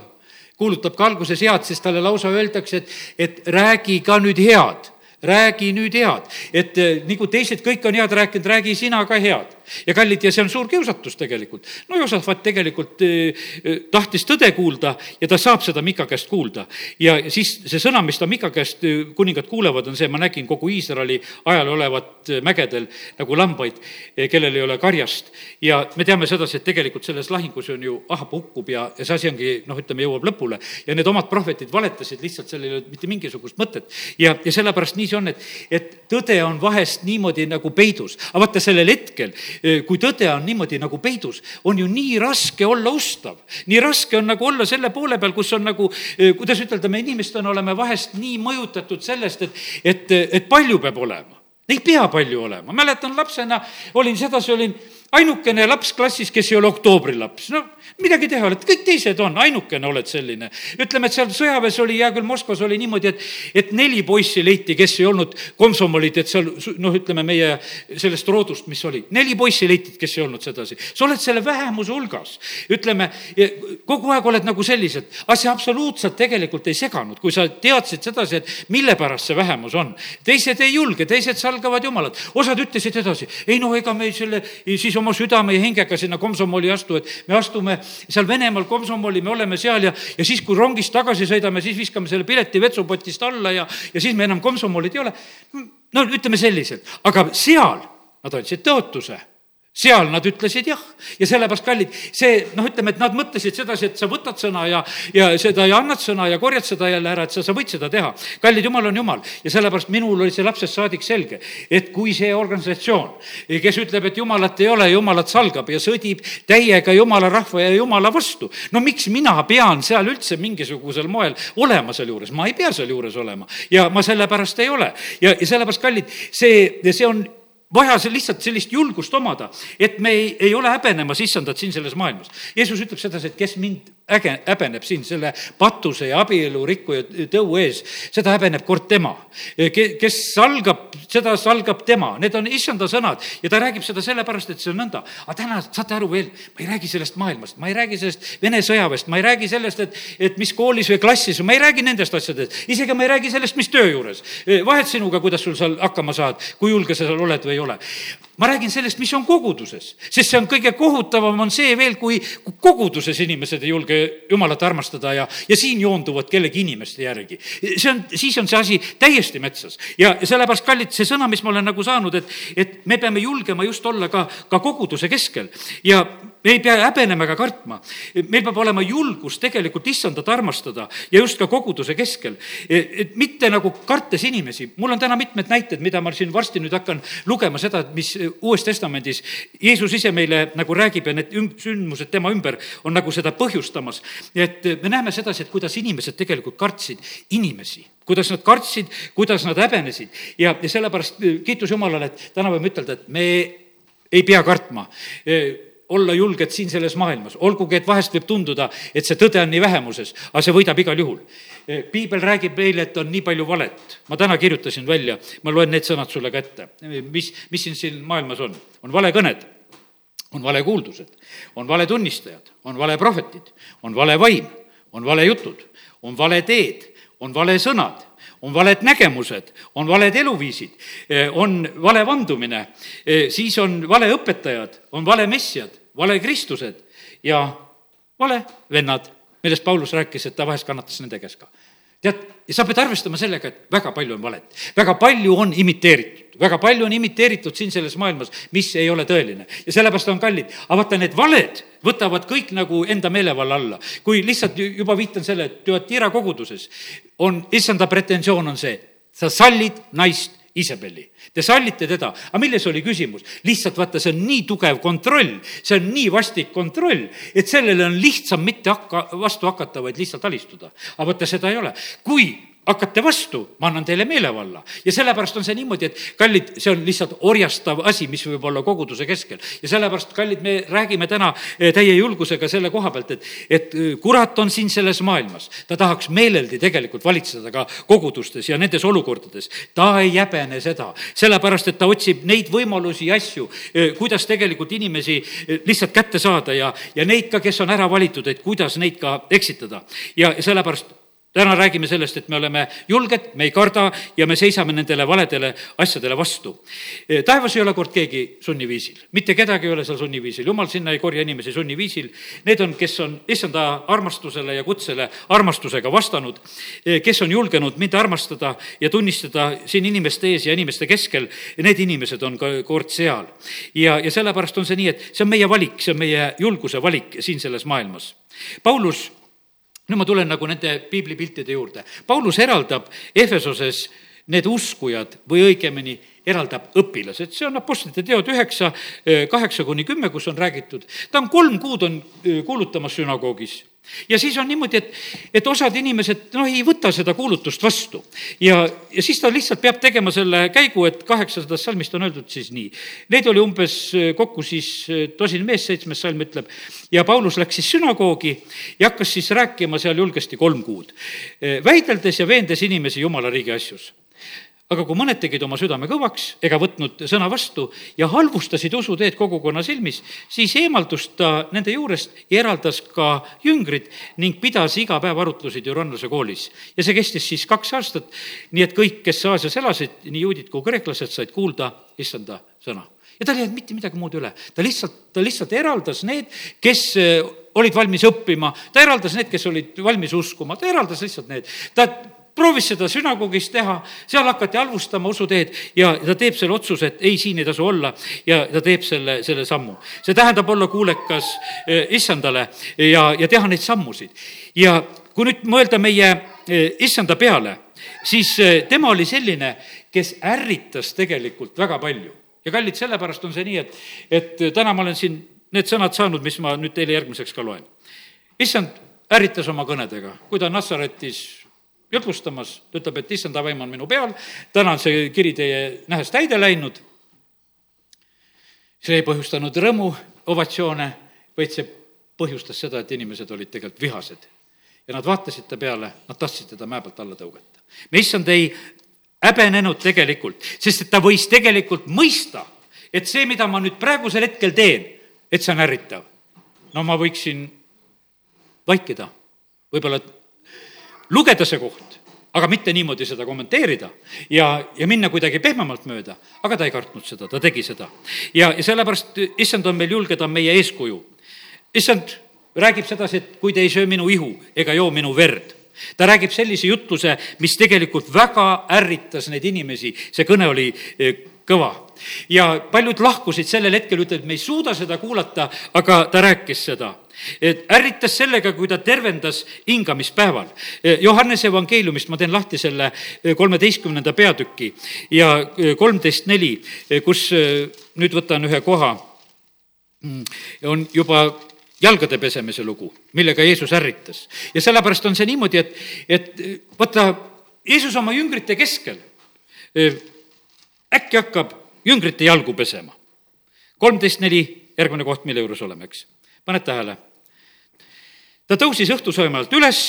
kuulutab ka alguses head, sest talle lausa öeldakse, et, et räägi ka nüüd head räägi nüüd head, et nagu teised kõik on head rääkinud, räägi sina ka head ja kallid, ja see on suur kiusatus tegelikult. no Joosafat tegelikult eh, tahtis tõde kuulda ja ta saab seda Mika käest kuulda. ja siis see sõna, mis ta Mika käest kuningad kuulevad, on see, ma nägin kogu Iisraeli ajal olevat mägedel nagu lambaid, kellel ei ole karjast. ja me teame sedasi, et tegelikult selles lahingus on ju Ahab hukkub ja, ja see asi ongi noh, ütleme, jõuab lõpule ja need omad prohvetid valetasid lihtsalt, sellel ei olnud mitte mingisugust mõtet. ja, ja sellepärast nii see on, et, et tõde on vahest niimoodi nagu peidus. aga vaata, sellel hetkel, eh, kui tõde on niimoodi nagu peidus, on ju nii raske olla ustav. nii raske on nagu olla selle poole peal, kus on nagu, kuidas ütelda, me inimestena oleme vahest nii mõjutatud sellest, et, et, et palju peab olema. Ei pea palju olema, mäletan lapsena olin sedasi, olin ainukene laps klassis, kes ei ole oktoobrilaps, no midagi teha, oled, kõik teised on, ainukene oled selline. ütleme, et seal sõjaväes oli, hea küll, Moskvas oli niimoodi, et, et neli poissi leiti, kes ei olnud komsomolid, et seal noh, ütleme meie sellest roodust, mis oli, neli poissi leiti, kes ei olnud sedasi. sa oled selle vähemuse hulgas, ütleme, kogu aeg oled nagu sellised, see absoluutselt tegelikult ei seganud, kui sa teadsid sedasi, et mille pärast see vähemus on. teised ei julge, teised salgavad jumalat, osad ütlesid edasi, ei no ega me selle siis oma südame ja hingega sinna komsomoli astu, et me astume seal Venemaal komsomoli, me oleme seal ja, ja siis, kui rongist tagasi sõidame, siis viskame selle pileti vetsupotist alla ja, ja siis me enam komsomolid ei ole. no ütleme selliselt, aga seal nad andsid tõotuse seal nad ütlesid jah. Ja sellepärast, kallid, see noh, ütleme, et nad mõtlesid sedasi, et sa võtad sõna ja, ja seda ja annad sõna ja korjad seda jälle ära, et sa, sa võid seda teha. kallid, jumal on jumal. Ja sellepärast minul oli see lapsest saadik selge, et kui see organisatsioon, kes ütleb, et jumalat ei ole, jumalat salgab ja sõdib täiega jumala rahva ja jumala vastu, no miks mina pean seal üldse mingisugusel moel olema sealjuures, ma ei pea sealjuures olema. Ja ma sellepärast ei ole. Ja, ja sellepärast, kallid, see, see on vaja see lihtsalt sellist julgust omada, et me ei, ei ole häbenemas issandat siin selles maailmas. Jeesus ütleb sedasi, et kes mind äge, häbeneb siin selle patuse ja abielu rikkuja tõu ees, seda häbeneb kord tema. kes salgab, seda salgab tema, need on issanda sõnad ja ta räägib seda sellepärast, et see on nõnda. aga täna, saate aru veel, ma ei räägi sellest maailmast, ma ei räägi sellest Vene sõjaväest, ma ei räägi sellest, et, et mis koolis või klassis, ma ei räägi nendest asjadest, isegi ma ei räägi sellest, mis töö juures. vahet sinuga, kuidas sul seal hakkama saad, kui julge sa seal oled või ei ole. Ma räägin sellest, mis on koguduses, sest see on kõige kohutavam, on see veel, kui koguduses inimesed ei julge jumalat armastada ja, ja siin joonduvad kellegi inimeste järgi. see on, siis on see asi täiesti metsas. Ja sellepärast, kallid, see sõna, mis ma olen nagu saanud, et, et me peame julgema just olla ka, ka koguduse keskel. Ja me ei pea häbenema ega kartma. meil peab olema julgus tegelikult issandat armastada ja just ka koguduse keskel. et mitte nagu kartes inimesi, mul on täna mitmed näited, mida ma siin varsti nüüd hakkan lugema, seda, mis Uues Testamendis Jeesus ise meile nagu räägib ja need üm-, sündmused tema ümber on nagu seda põhjustamas. et me näeme sedasi, et kuidas inimesed tegelikult kartsid inimesi kuidas nad kartsid, kuidas nad häbenesid ja, ja sellepärast kiitus Jumalale, et täna võime ütelda, et me ei pea kartma olla julged siin selles maailmas, olgugi et vahest võib tunduda, et see tõde on nii vähemuses, aga see võidab igal juhul. piibel räägib meile, et on nii palju valet. ma täna kirjutasin välja, ma loen need sõnad sulle ka ette. mis, mis siin, siin maailmas on? on valekõned, on valekuuldused, on valetunnistajad, on valeprohvetid, on vale vaim, on valejutud, on valeteed, on valesõnad on valed nägemused, on valed eluviisid, eh, on vale vandumine, eh, siis on valeõpetajad, on valemessiad, valekristused ja valevennad, millest Paulus rääkis, et ta vahest kannatas nende käes ka tead, sa pead arvestama sellega, et väga palju on valet, väga palju on imiteeritud, väga palju on imiteeritud siin selles maailmas, mis ei ole tõeline ja sellepärast on kallid. aga vaata, need valed võtavad kõik nagu enda meelevalla alla. kui lihtsalt juba viitan selle, et Tüatira koguduses on, issanda pretensioon on see, sa sallid naist Iisabeli. Te sallite teda, aga milles oli küsimus? lihtsalt vaata, see on nii tugev kontroll, see on nii vastik kontroll, et sellele on lihtsam mitte hakka, vastu hakata, vaid lihtsalt alistuda. aga vaata, seda ei ole. kui hakkate vastu, ma annan teile meelevalla. ja sellepärast on see niimoodi, et kallid, see on lihtsalt orjastav asi, mis võib olla koguduse keskel. ja sellepärast, kallid, me räägime täna eh, täie julgusega selle koha pealt, et, et eh, kurat on siin selles maailmas. ta tahaks meeleldi tegelikult valitseda ka kogudustes ja nendes olukordades. ta ei häbene seda, sellepärast et ta otsib neid võimalusi ja asju, eh, kuidas tegelikult inimesi lihtsalt kätte saada ja, ja neid ka, kes on ära valitud, et kuidas neid ka eksitada. ja sellepärast täna räägime sellest, et me oleme julged, me ei karda ja me seisame nendele valedele asjadele vastu. taevas ei ole kord keegi sunniviisil, mitte kedagi ei ole seal sunniviisil, jumal sinna ei korja inimesi sunniviisil. Need on, kes on issanda armastusele ja kutsele armastusega vastanud, kes on julgenud mind armastada ja tunnistada siin inimeste ees ja inimeste keskel, need inimesed on ka kord seal. ja, ja sellepärast on see nii, et see on meie valik, see on meie julguse valik siin selles maailmas. Paulus nüüd ma tulen nagu nende piiblipiltide juurde. Paulus eraldab Efesoses need uskujad või õigemini eraldab õpilased, see on Apostlite teod üheksa, kaheksa kuni kümme, kus on räägitud. ta on kolm kuud on kuulutamas sünagoogis ja siis on niimoodi, et, et osad inimesed noh, ei võta seda kuulutust vastu. ja, ja siis ta lihtsalt peab tegema selle käigu, et kaheksasadas salmist on öeldud siis nii. Neid oli umbes äh, kokku siis tosin mees, seitsmes salm ütleb, ja Paulus läks siis sünagoogi ja hakkas siis rääkima seal julgesti kolm kuud, väideldes ja veendes inimesi jumala riigi asjus aga kui mõned tegid oma südame kõvaks ega võtnud sõna vastu ja halvustasid usuteed kogukonna silmis, siis eemaldus ta nende juurest ja eraldas ka jüngrid ning pidas iga päev arutlusi Türannuse koolis. ja see kestis siis kaks aastat, nii et kõik, kes Aasias elasid, nii juudid kui kreeklased, said kuulda issanda sõna. ja tal ei jäänud mitte midagi muud üle, ta lihtsalt, ta lihtsalt eraldas need, kes eh, olid valmis õppima, ta eraldas need, kes olid valmis uskuma, ta eraldas lihtsalt need. ta proovis seda sünagoogis teha, seal hakati halvustama usuteed ja ta teeb selle otsuse, et ei, siin ei tasu olla ja ta teeb selle, selle sammu. see tähendab olla kuulekas eh, issandale ja, ja teha neid sammusid. ja kui nüüd mõelda meie eh, issanda peale, siis eh, tema oli selline, kes ärritas tegelikult väga palju. ja kallid, sellepärast on see nii, et, et täna ma olen siin need sõnad saanud, mis ma nüüd teile järgmiseks ka loen. issand ärritas oma kõnedega, kui ta Nassaretis jutlustamas, ta ütleb, et issanda vaim on minu peal, täna on see kiri teie nähes täide läinud. see ei põhjustanud rõõmu, ovatsioone, vaid see põhjustas seda, et inimesed olid tegelikult vihased. ja nad vaatasid ta peale, nad tahtsid teda mäe pealt alla tõugata. me issand ei häbenenud tegelikult, sest et ta võis tegelikult mõista, et see, mida ma nüüd praegusel hetkel teen, et see on ärritav. no ma võiksin vaikida, võib-olla lugeda see koht, aga mitte niimoodi seda kommenteerida ja, ja minna kuidagi pehmemalt mööda, aga ta ei kartnud seda, ta tegi seda. ja, ja sellepärast issand on meil julge, ta on meie eeskuju. issand räägib sedasi, et kui te ei söö minu ihu ega joo minu verd, ta räägib sellise jutluse, mis tegelikult väga ärritas neid inimesi, see kõne oli eh, kõva. ja paljud lahkusid sellel hetkel, ütlesid, me ei suuda seda kuulata, aga ta rääkis seda ärritas sellega, kui ta tervendas hingamispäeval. Johannese evangeeliumist ma teen lahti selle kolmeteistkümnenda peatüki ja kolmteist neli, kus nüüd võtan ühe koha, mm, on juba jalgade pesemise lugu, millega Jeesus ärritas. ja sellepärast on see niimoodi, et, et vaata, Jeesus oma jüngrite keskel äkki hakkab jüngrite jalgu pesema. kolmteist neli, järgmine koht, mille juures oleme, eks paned tähele? Ta tõusis õhtusööma alt üles,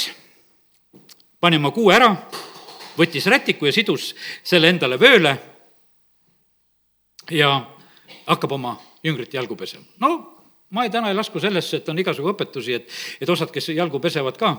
pani oma kuu ära, võttis rätiku ja sidus selle endale vööle ja hakkab oma jüngrite jalgu pesema. no ma ei, täna ei lasku sellesse, et on igasugu õpetusi, et, et osad, kes jalgu pesevad ka,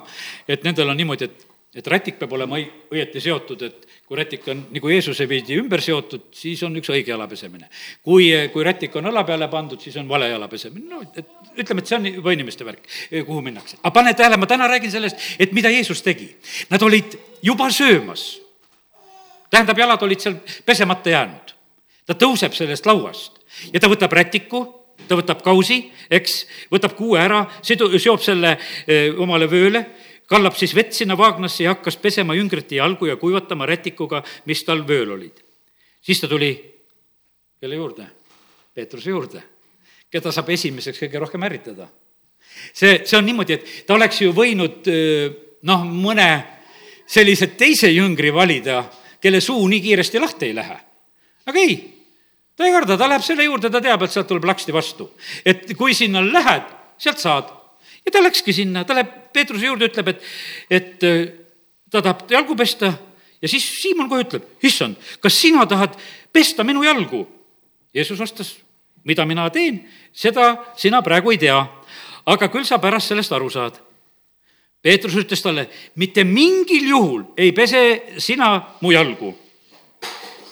et nendel on niimoodi, et et rätik peab olema õi-, õieti seotud, et kui rätik on nagu Jeesuse veidi ümber seotud, siis on üks õige jala pesemine. kui, kui rätik on õla peale pandud, siis on vale jala pesemine, no et ütleme, et see on juba inimeste värk, kuhu minnakse. aga pane tähele, ma täna räägin sellest, et mida Jeesus tegi. Nad olid juba söömas. tähendab, jalad olid seal pesemata jäänud. ta tõuseb sellest lauast ja ta võtab rätiku ta võtab kausi, eks, võtab kuue ära, sidu-, seob selle öö, omale vööle kallab siis vett sinna vaagnasse ja hakkas pesema jüngrite jalgu ja kuivatama rätikuga, mis tal vööl olid. siis ta tuli kelle juurde? Peetruse juurde, keda saab esimeseks kõige rohkem ärritada. see, see on niimoodi, et ta oleks ju võinud noh, mõne sellise teise jüngri valida, kelle suu nii kiiresti lahti ei lähe. aga ei, ta ei karda, ta läheb selle juurde, ta teab, et sealt tuleb laksti vastu. et kui sinna lähed, sealt saad ja ta läkski sinna, ta läheb Peetruse juurde, ütleb, et, et äh, ta tahab jalgu pesta ja siis Siimon kohe ütleb, issand, kas sina tahad pesta minu jalgu? Jeesus vastas, mida mina teen, seda sina praegu ei tea, aga küll sa pärast sellest aru saad. Peetrus ütles talle, mitte mingil juhul ei pese sina mu jalgu.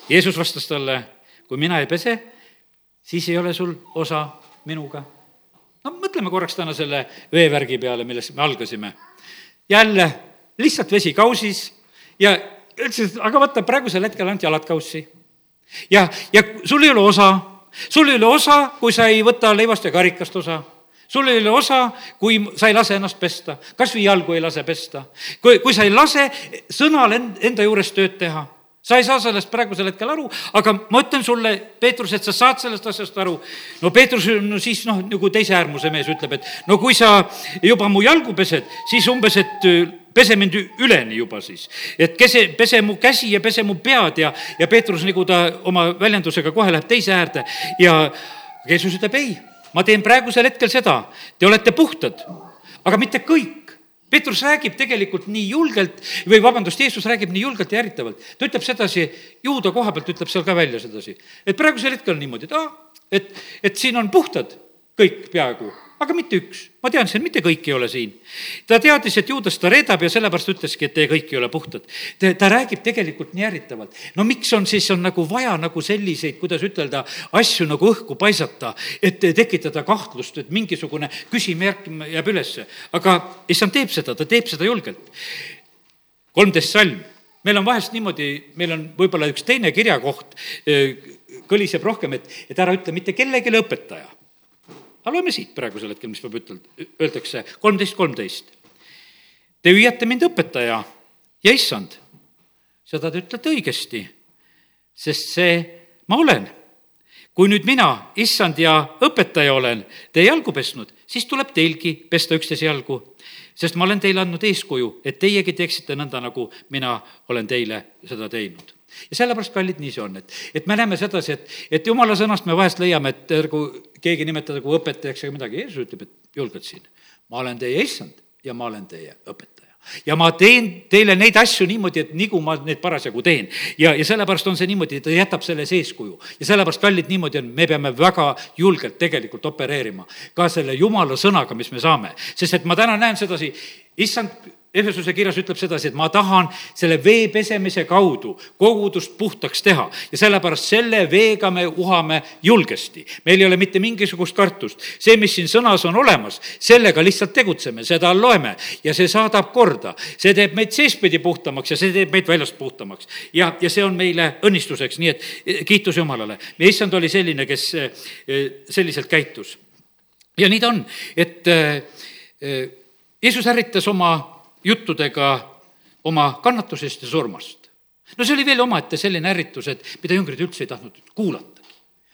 Jeesus vastas talle, kui mina ei pese, siis ei ole sul osa minuga. No mõtleme korraks täna selle veevärgi peale, millest me algasime. jälle lihtsalt vesi kausis ja ütles, et aga vaata, praegusel hetkel ainult jalad kaussi. ja, ja sul ei ole osa, sul ei ole osa, kui sa ei võta leivast ja karikast osa sul ei ole osa, kui sa ei lase ennast pesta, kas või jalgu ei lase pesta. kui, kui sa ei lase sõnal enda juures tööd teha sa ei saa sellest praegusel hetkel aru, aga ma ütlen sulle, Peetrus, et sa saad sellest asjast aru. no Peetrus no siis noh, nagu teise äärmuse mees ütleb, et no kui sa juba mu jalgu pesed, siis umbes, et pese mind üleni juba siis. et kese, pese mu käsi ja pese mu pead ja, ja Peetrus, nagu ta oma väljendusega kohe läheb teise äärde ja Jeesus ütleb ei, ma teen praegusel hetkel seda, te olete puhtad, aga mitte kõik Peetrus räägib tegelikult nii julgelt või vabandust, Jeesus räägib nii julgelt ja ärritavalt. ta ütleb sedasi, juuda koha pealt ütleb seal ka välja sedasi, et praegusel hetkel on niimoodi, et aa, et, et siin on puhtad kõik peaaegu aga mitte üks. ma tean, see mitte kõik ei ole siin. ta teadis, et juudas ta reedab ja sellepärast ütleski, et te kõik ei ole puhtad. ta, räägib tegelikult nii ärritavalt. no miks on siis, on nagu vaja nagu selliseid, kuidas ütelda, asju nagu õhku paisata, et tekitada kahtlust, et mingisugune küsimärk jääb ülesse. aga issand teeb seda, ta teeb seda julgelt. kolmteist salm meil on vahest niimoodi, meil on võib-olla üks teine kirjakoht, kõliseb rohkem, et, et ära ütle mitte kellelegi õpetaja aga loeme siit praegusel hetkel, mis peab ütel-, öeldakse, kolmteist, kolmteist. Te hüüate mind õpetaja ja issand, seda te ütlete õigesti, sest see ma olen. kui nüüd mina, issand ja õpetaja olen teie jalgu pesnud, siis tuleb teilgi pesta üksteise jalgu, sest ma olen teile andnud eeskuju, et teiegi teeksite nõnda, nagu mina olen teile seda teinud ja sellepärast, kallid, nii see on, et, et me näeme sedasi, et, et jumala sõnast me vahest leiame, et nagu keegi nimetada kui õpetajaks ega midagi, Jeesus ütleb, et julgelt siin, ma olen teie issand ja ma olen teie õpetaja ja ma teen teile neid asju niimoodi, et nagu ma neid parasjagu teen. ja, ja sellepärast on see niimoodi, ta jätab selles eeskuju. ja sellepärast, kallid, niimoodi on, me peame väga julgelt tegelikult opereerima ka selle jumala sõnaga, mis me saame. sest et ma täna näen sedasi, issand Efesuse kirjas ütleb sedasi, et ma tahan selle vee pesemise kaudu kogudust puhtaks teha ja sellepärast selle veega me uhame julgesti. meil ei ole mitte mingisugust kartust. see, mis siin sõnas on olemas, sellega lihtsalt tegutseme, seda loeme ja see saadab korda. see teeb meid seestpidi puhtamaks ja see teeb meid väljast puhtamaks. ja, ja see on meile õnnistuseks, nii et eh, kiitus Jumalale. meie issand oli selline, kes eh, selliselt käitus. ja nii ta on, et eh, Jeesus ärritas oma juttudega oma kannatusest ja surmast. no see oli veel omaette selline ärritus, et mida jüngrid üldse ei tahtnud kuulata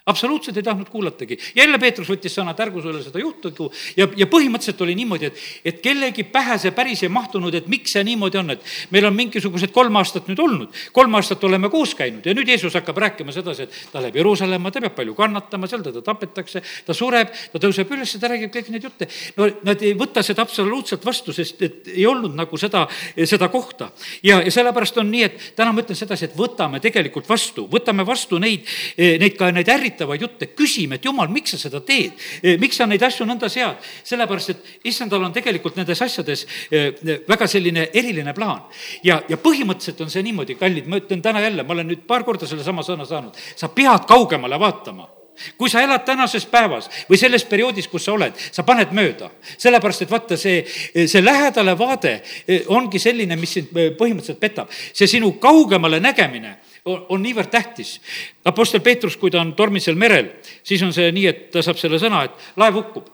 absoluutselt ei tahtnud kuulatagi. jälle Peetrus võttis sõna, et ärgu sulle seda juhtugu ja, ja põhimõtteliselt oli niimoodi, et, et kellegi pähe see päris ei mahtunud, et miks see niimoodi on, et meil on mingisugused kolm aastat nüüd olnud, kolm aastat oleme koos käinud ja nüüd Jeesus hakkab rääkima sedasi, et ta läheb Jeruusalemma, ta peab palju kannatama, seal teda tapetakse, ta sureb, ta tõuseb üles, ta räägib kõiki neid jutte. no nad ei võta seda absoluutselt vastu, sest et ei olnud nagu seda, seda kohta. ja, ja sellepärast on nii, et täna ma ütlen sedasi, et võtame tegelikult vastu, võtame vastu neid, neid ka neid ärritusi, ärritavaid jutte, küsime, et jumal, miks sa seda teed? E, miks sa neid asju nõnda sead? sellepärast, et issandal on tegelikult nendes asjades e, e, väga selline eriline plaan. ja, ja põhimõtteliselt on see niimoodi, kallid, ma ütlen täna jälle, ma olen nüüd paar korda sellesama sõna saanud, sa pead kaugemale vaatama kui sa elad tänases päevas või selles perioodis, kus sa oled, sa paned mööda. sellepärast, et vaata, see, see lähedale vaade ongi selline, mis sind põhimõtteliselt petab. see sinu kaugemale nägemine on, niivõrd tähtis. Apostel Peetrus, kui ta on tormisel merel, siis on see nii, et ta saab selle sõna, et laev hukkub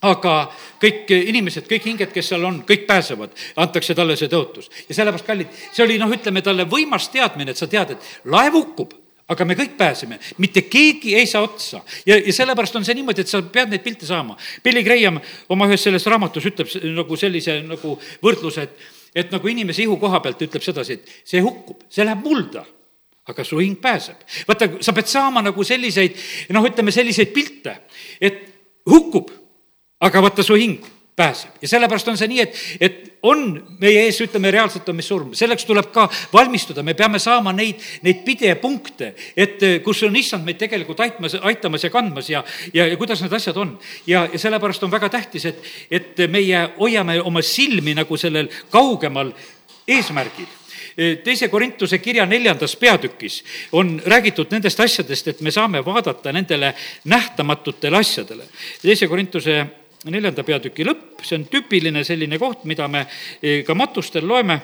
aga kõik inimesed, kõik hinged, kes seal on, kõik pääsevad, antakse talle see tõotus. ja sellepärast, kallid, see oli noh, ütleme talle võimas teadmine, et sa tead, et laev hukkub, aga me kõik pääseme, mitte keegi ei saa otsa. ja, ja sellepärast on see niimoodi, et sa pead neid pilte saama. Billy Graham oma ühes selles raamatus ütleb nagu sellise nagu võrdluse, et, et nagu inimese ihu koha pealt ütleb sedasi, et see hukkub, see läheb mulda aga su hing pääseb. vaata, sa pead saama nagu selliseid, noh, ütleme selliseid pilte, et hukkub, aga vaata, su hing pääseb ja sellepärast on see nii, et, et on meie ees, ütleme, reaalselt on mis surm, selleks tuleb ka valmistuda, me peame saama neid, neid pidepunkte, et kus on issand meid tegelikult aitmas, aitamas ja kandmas ja, ja, ja kuidas need asjad on. ja, ja sellepärast on väga tähtis, et, et meie hoiame oma silmi nagu sellel kaugemal eesmärgil teise Korintuse kirja neljandas peatükis on räägitud nendest asjadest, et me saame vaadata nendele nähtamatutele asjadele. teise Korintuse neljanda peatüki lõpp, see on tüüpiline selline koht, mida me ka matustel loeme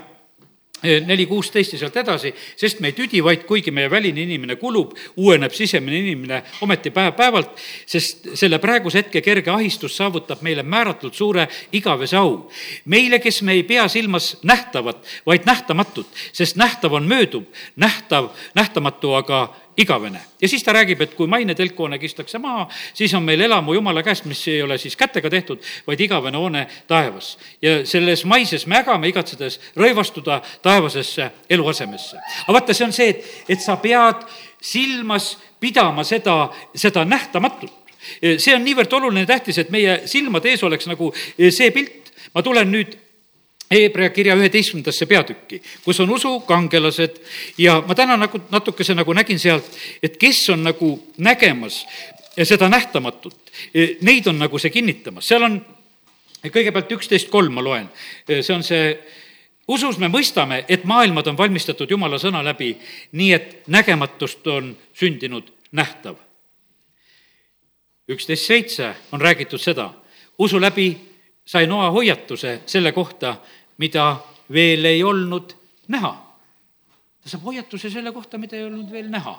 neli kuusteist ja sealt edasi, sest me ei tüdi, vaid kuigi meie väline inimene kulub, uueneb sisemine inimene ometi päev-päevalt, sest selle praeguse hetke kerge ahistus saavutab meile määratult suure igavese au. meile, kes me ei pea silmas nähtavat, vaid nähtamatut, sest nähtav on mööduv, nähtav, nähtamatu aga igavene. ja siis ta räägib, et kui mainetelk hoone kistakse maha, siis on meil elamu Jumala käest, mis ei ole siis kätega tehtud, vaid igavene hoone taevas. ja selles maises me ägame igatsedes rõivastuda taevasesse eluasemesse. aga vaata, see on see, et, et sa pead silmas pidama seda, seda nähtamatut. see on niivõrd oluline, tähtis, et meie silmade ees oleks nagu see pilt. ma tulen nüüd Hebra kirja üheteistkümnendasse peatükki, kus on usukangelased ja ma täna nagu natukese nagu nägin sealt, et kes on nagu nägemas seda nähtamatut, neid on nagu see kinnitamas, seal on kõigepealt üksteist kolm ma loen, see on see usus me mõistame, et maailmad on valmistatud Jumala sõna läbi, nii et nägematust on sündinud nähtav. üksteist seitse on räägitud seda, usu läbi sai Noa hoiatuse selle kohta, mida veel ei olnud näha. ta saab hoiatuse selle kohta, mida ei olnud veel näha.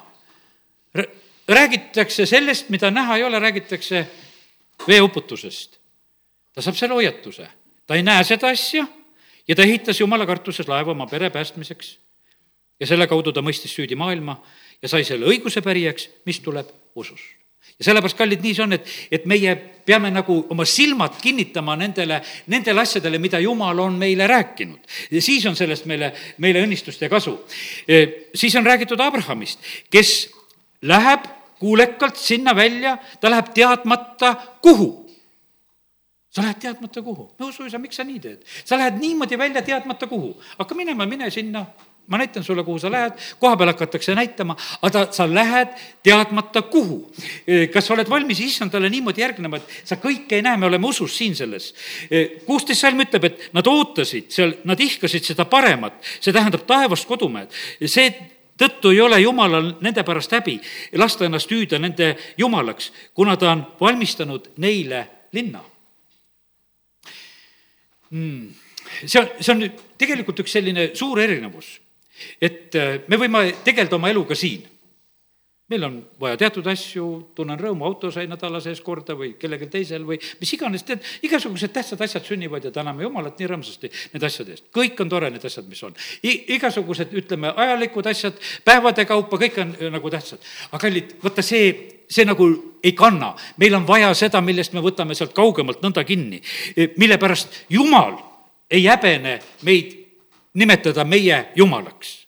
räägitakse sellest, mida näha ei ole, räägitakse veeuputusest. ta saab selle hoiatuse, ta ei näe seda asja ja ta ehitas jumala kartuses laeva oma pere päästmiseks. ja selle kaudu ta mõistis süüdi maailma ja sai selle õiguse pärijaks, mis tuleb usust ja sellepärast, kallid, nii see on, et, et meie peame nagu oma silmad kinnitama nendele, nendele asjadele, mida Jumal on meile rääkinud. ja siis on sellest meile, meile õnnistust ja kasu. E, siis on räägitud Abrahamist, kes läheb kuulekalt sinna välja, ta läheb teadmata, kuhu sa lähed teadmata kuhu, no suisa, miks sa nii teed? sa lähed niimoodi välja teadmata kuhu, hakka minema, mine sinna ma näitan sulle, kuhu sa lähed, koha peal hakatakse näitama, aga sa lähed teadmata, kuhu. kas sa oled valmis issandale niimoodi järgnema, et sa kõike ei näe, me oleme usus siin selles. kuusteist salm ütleb, et nad ootasid seal, nad ihkasid seda paremat, see tähendab taevast kodumäed. see tõttu ei ole Jumalal nende pärast häbi lasta ennast hüüda nende jumalaks, kuna ta on valmistanud neile linna hmm.. see on, see on tegelikult üks selline suur erinevus et äh, me võime tegeleda oma eluga siin. meil on vaja teatud asju, tunnen rõõmu, auto sai nädala sees korda või kellelgi teisel või mis iganes, tead, igasugused tähtsad asjad sünnivad ja täname Jumalat nii rõõmsasti nende asjade eest. kõik on tore, need asjad, mis on igasugused, ütleme, ajalikud asjad, päevade kaupa, kõik on äh, nagu tähtsad. aga kallid, vaata see, see nagu ei kanna. meil on vaja seda, millest me võtame sealt kaugemalt nõnda kinni, mille pärast Jumal ei häbene meid nimetada meie jumalaks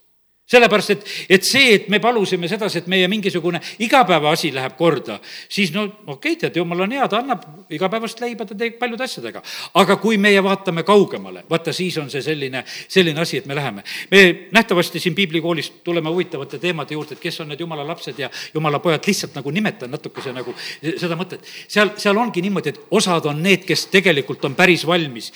sellepärast, et, et see, et me palusime sedasi, et meie mingisugune igapäevaasi läheb korda, siis no okei okay,, tead, jumal on hea, ta annab igapäevast leiba, ta teeb paljude asjadega. aga kui meie vaatame kaugemale, vaata siis on see selline, selline asi, et me läheme. me nähtavasti siin piiblikoolis tuleme huvitavate teemade juurde, et kes on need jumala lapsed ja jumala pojad, lihtsalt nagu nimetan natukese nagu seda mõtet. seal, seal ongi niimoodi, et osad on need, kes tegelikult on päris valmis,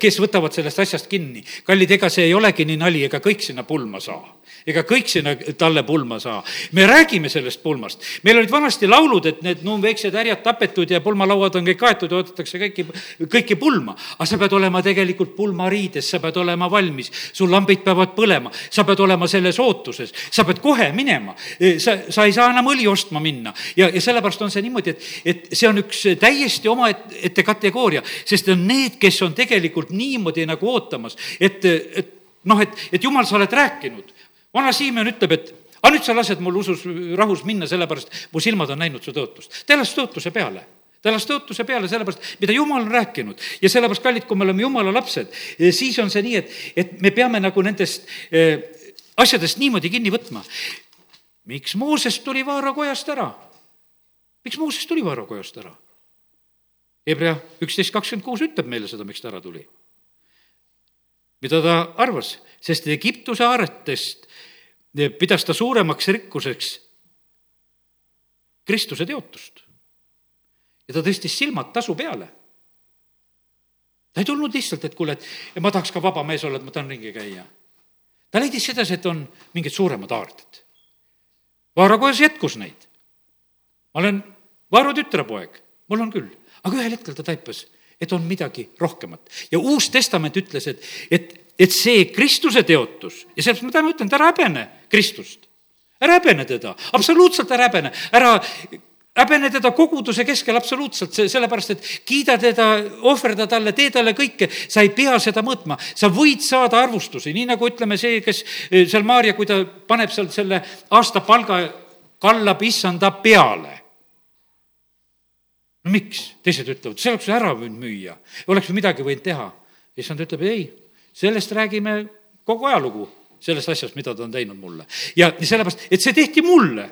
kes võtavad sellest asjast kinni. kallid, ega see ei olegi nii nali, ega kõik sinna pulma saa ega kõik sinna talle pulma saa. me räägime sellest pulmast. meil olid vanasti laulud, et need numbveeksed härjad tapetud ja pulmalauad on kõik kaetud ja oodatakse kõiki, kõiki pulma. aga sa pead olema tegelikult pulmariides, sa pead olema valmis, sul lambid peavad põlema, sa pead olema selles ootuses, sa pead kohe minema. sa, sa ei saa enam õli ostma minna ja, ja sellepärast on see niimoodi, et, et see on üks täiesti omaette kategooria, sest on need, kes on tegelikult niimoodi nagu ootamas, et, et noh, et, et jumal, sa oled rääkinud vana Siimon ütleb, et aga nüüd sa lased mul usus rahus minna, sellepärast mu silmad on näinud su tõotust. ta elas tõotuse peale ta elas tõotuse peale, sellepärast, mida Jumal on rääkinud ja sellepärast, kallid, kui me oleme Jumala lapsed, eh, siis on see nii, et, et me peame nagu nendest äh, asjadest niimoodi kinni võtma. miks Mooses tuli Vaaro kojast ära? miks Mooses tuli Vaaro kojast ära? Hebra üksteist kakskümmend kuus ütleb meile seda, miks ta ära tuli. mida ta arvas, sest Egiptuse aaretest pidas ta suuremaks rikkuseks Kristuse teotust. ja ta tõstis silmad tasu peale. ta ei tulnud lihtsalt, et kuule, et ma tahaks ka vaba mees olla, et ma tahan ringi käia. ta leidis sedasi, et on mingid suuremad aarded. Vaarakojas jätkus neid. ma olen Vaaru tütrepoeg, mul on küll, aga ühel hetkel ta taipas, et on midagi rohkemat ja Uus Testament ütles, et, et et see Kristuse teotus ja sellepärast ma täna ütlen, et ära häbene Kristust. ära häbene teda, absoluutselt ära häbene, ära häbene teda koguduse keskel absoluutselt, sellepärast et kiida teda, ohverda talle, tee talle kõike, sa ei pea seda mõõtma. sa võid saada arvustusi, nii nagu ütleme see, kes eh, seal Maarja, kui ta paneb seal selle aastapalga, kallab issanda peale. no miks? teised ütlevad, see oleks ära võinud müüa, oleks midagi võinud teha. issand ütleb ei sellest räägime kogu ajalugu, sellest asjast, mida ta on teinud mulle. ja sellepärast, et see tehti mulle,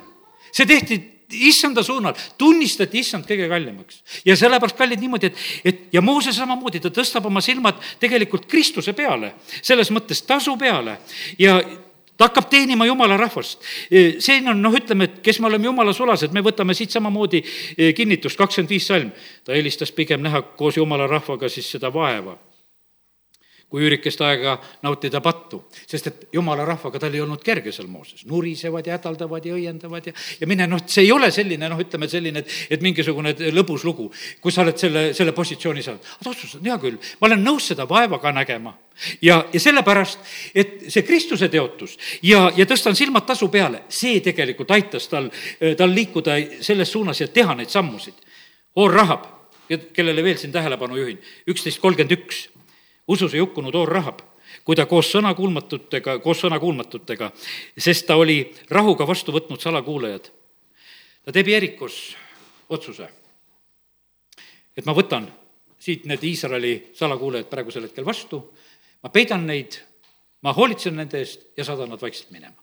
see tehti issanda suunal, tunnistati issand kõige kallimaks. ja sellepärast, kallid, niimoodi, et, et ja Mooses samamoodi, ta tõstab oma silmad tegelikult Kristuse peale, selles mõttes tasu peale ja ta hakkab teenima jumala rahvast. siin on noh, ütleme, et kes me oleme jumala sulased, me võtame siit samamoodi eh, kinnitust, kakskümmend viis salm. ta eelistas pigem näha koos jumala rahvaga siis seda vaeva kui üürikest aega nautida pattu, sest et jumala rahvaga tal ei olnud kerge seal Mooses, nurisevad ja hädaldavad ja õiendavad ja, ja mine, noh, see ei ole selline, noh, ütleme selline, et, et mingisugune lõbus lugu, kui sa oled selle, selle positsiooni saanud. aga ta otsustas, hea küll, ma olen nõus seda vaeva ka nägema ja, ja sellepärast, et see Kristuse teotus ja, ja tõstan silmad tasu peale, see tegelikult aitas tal, tal liikuda selles suunas ja teha neid sammusid. Oor Rahab, kellele veel siin tähelepanu juhin, üksteist kolmkümmend üks usus ei hukkunud Oor Rahab, kui ta koos sõnakuulmatutega, koos sõnakuulmatutega, sest ta oli rahuga vastu võtnud salakuulajad. ta teeb Jerikos otsuse, et ma võtan siit need Iisraeli salakuulajad praegusel hetkel vastu, ma peidan neid, ma hoolitsen nende eest ja saadan nad vaikselt minema.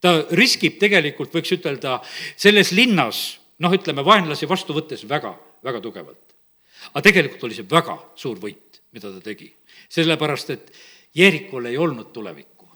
ta riskib tegelikult, võiks ütelda, selles linnas, noh, ütleme, vaenlasi vastu võttes väga, väga tugevalt. aga tegelikult oli see väga suur võit mida ta tegi. sellepärast, et Jeerikul ei olnud tulevikku.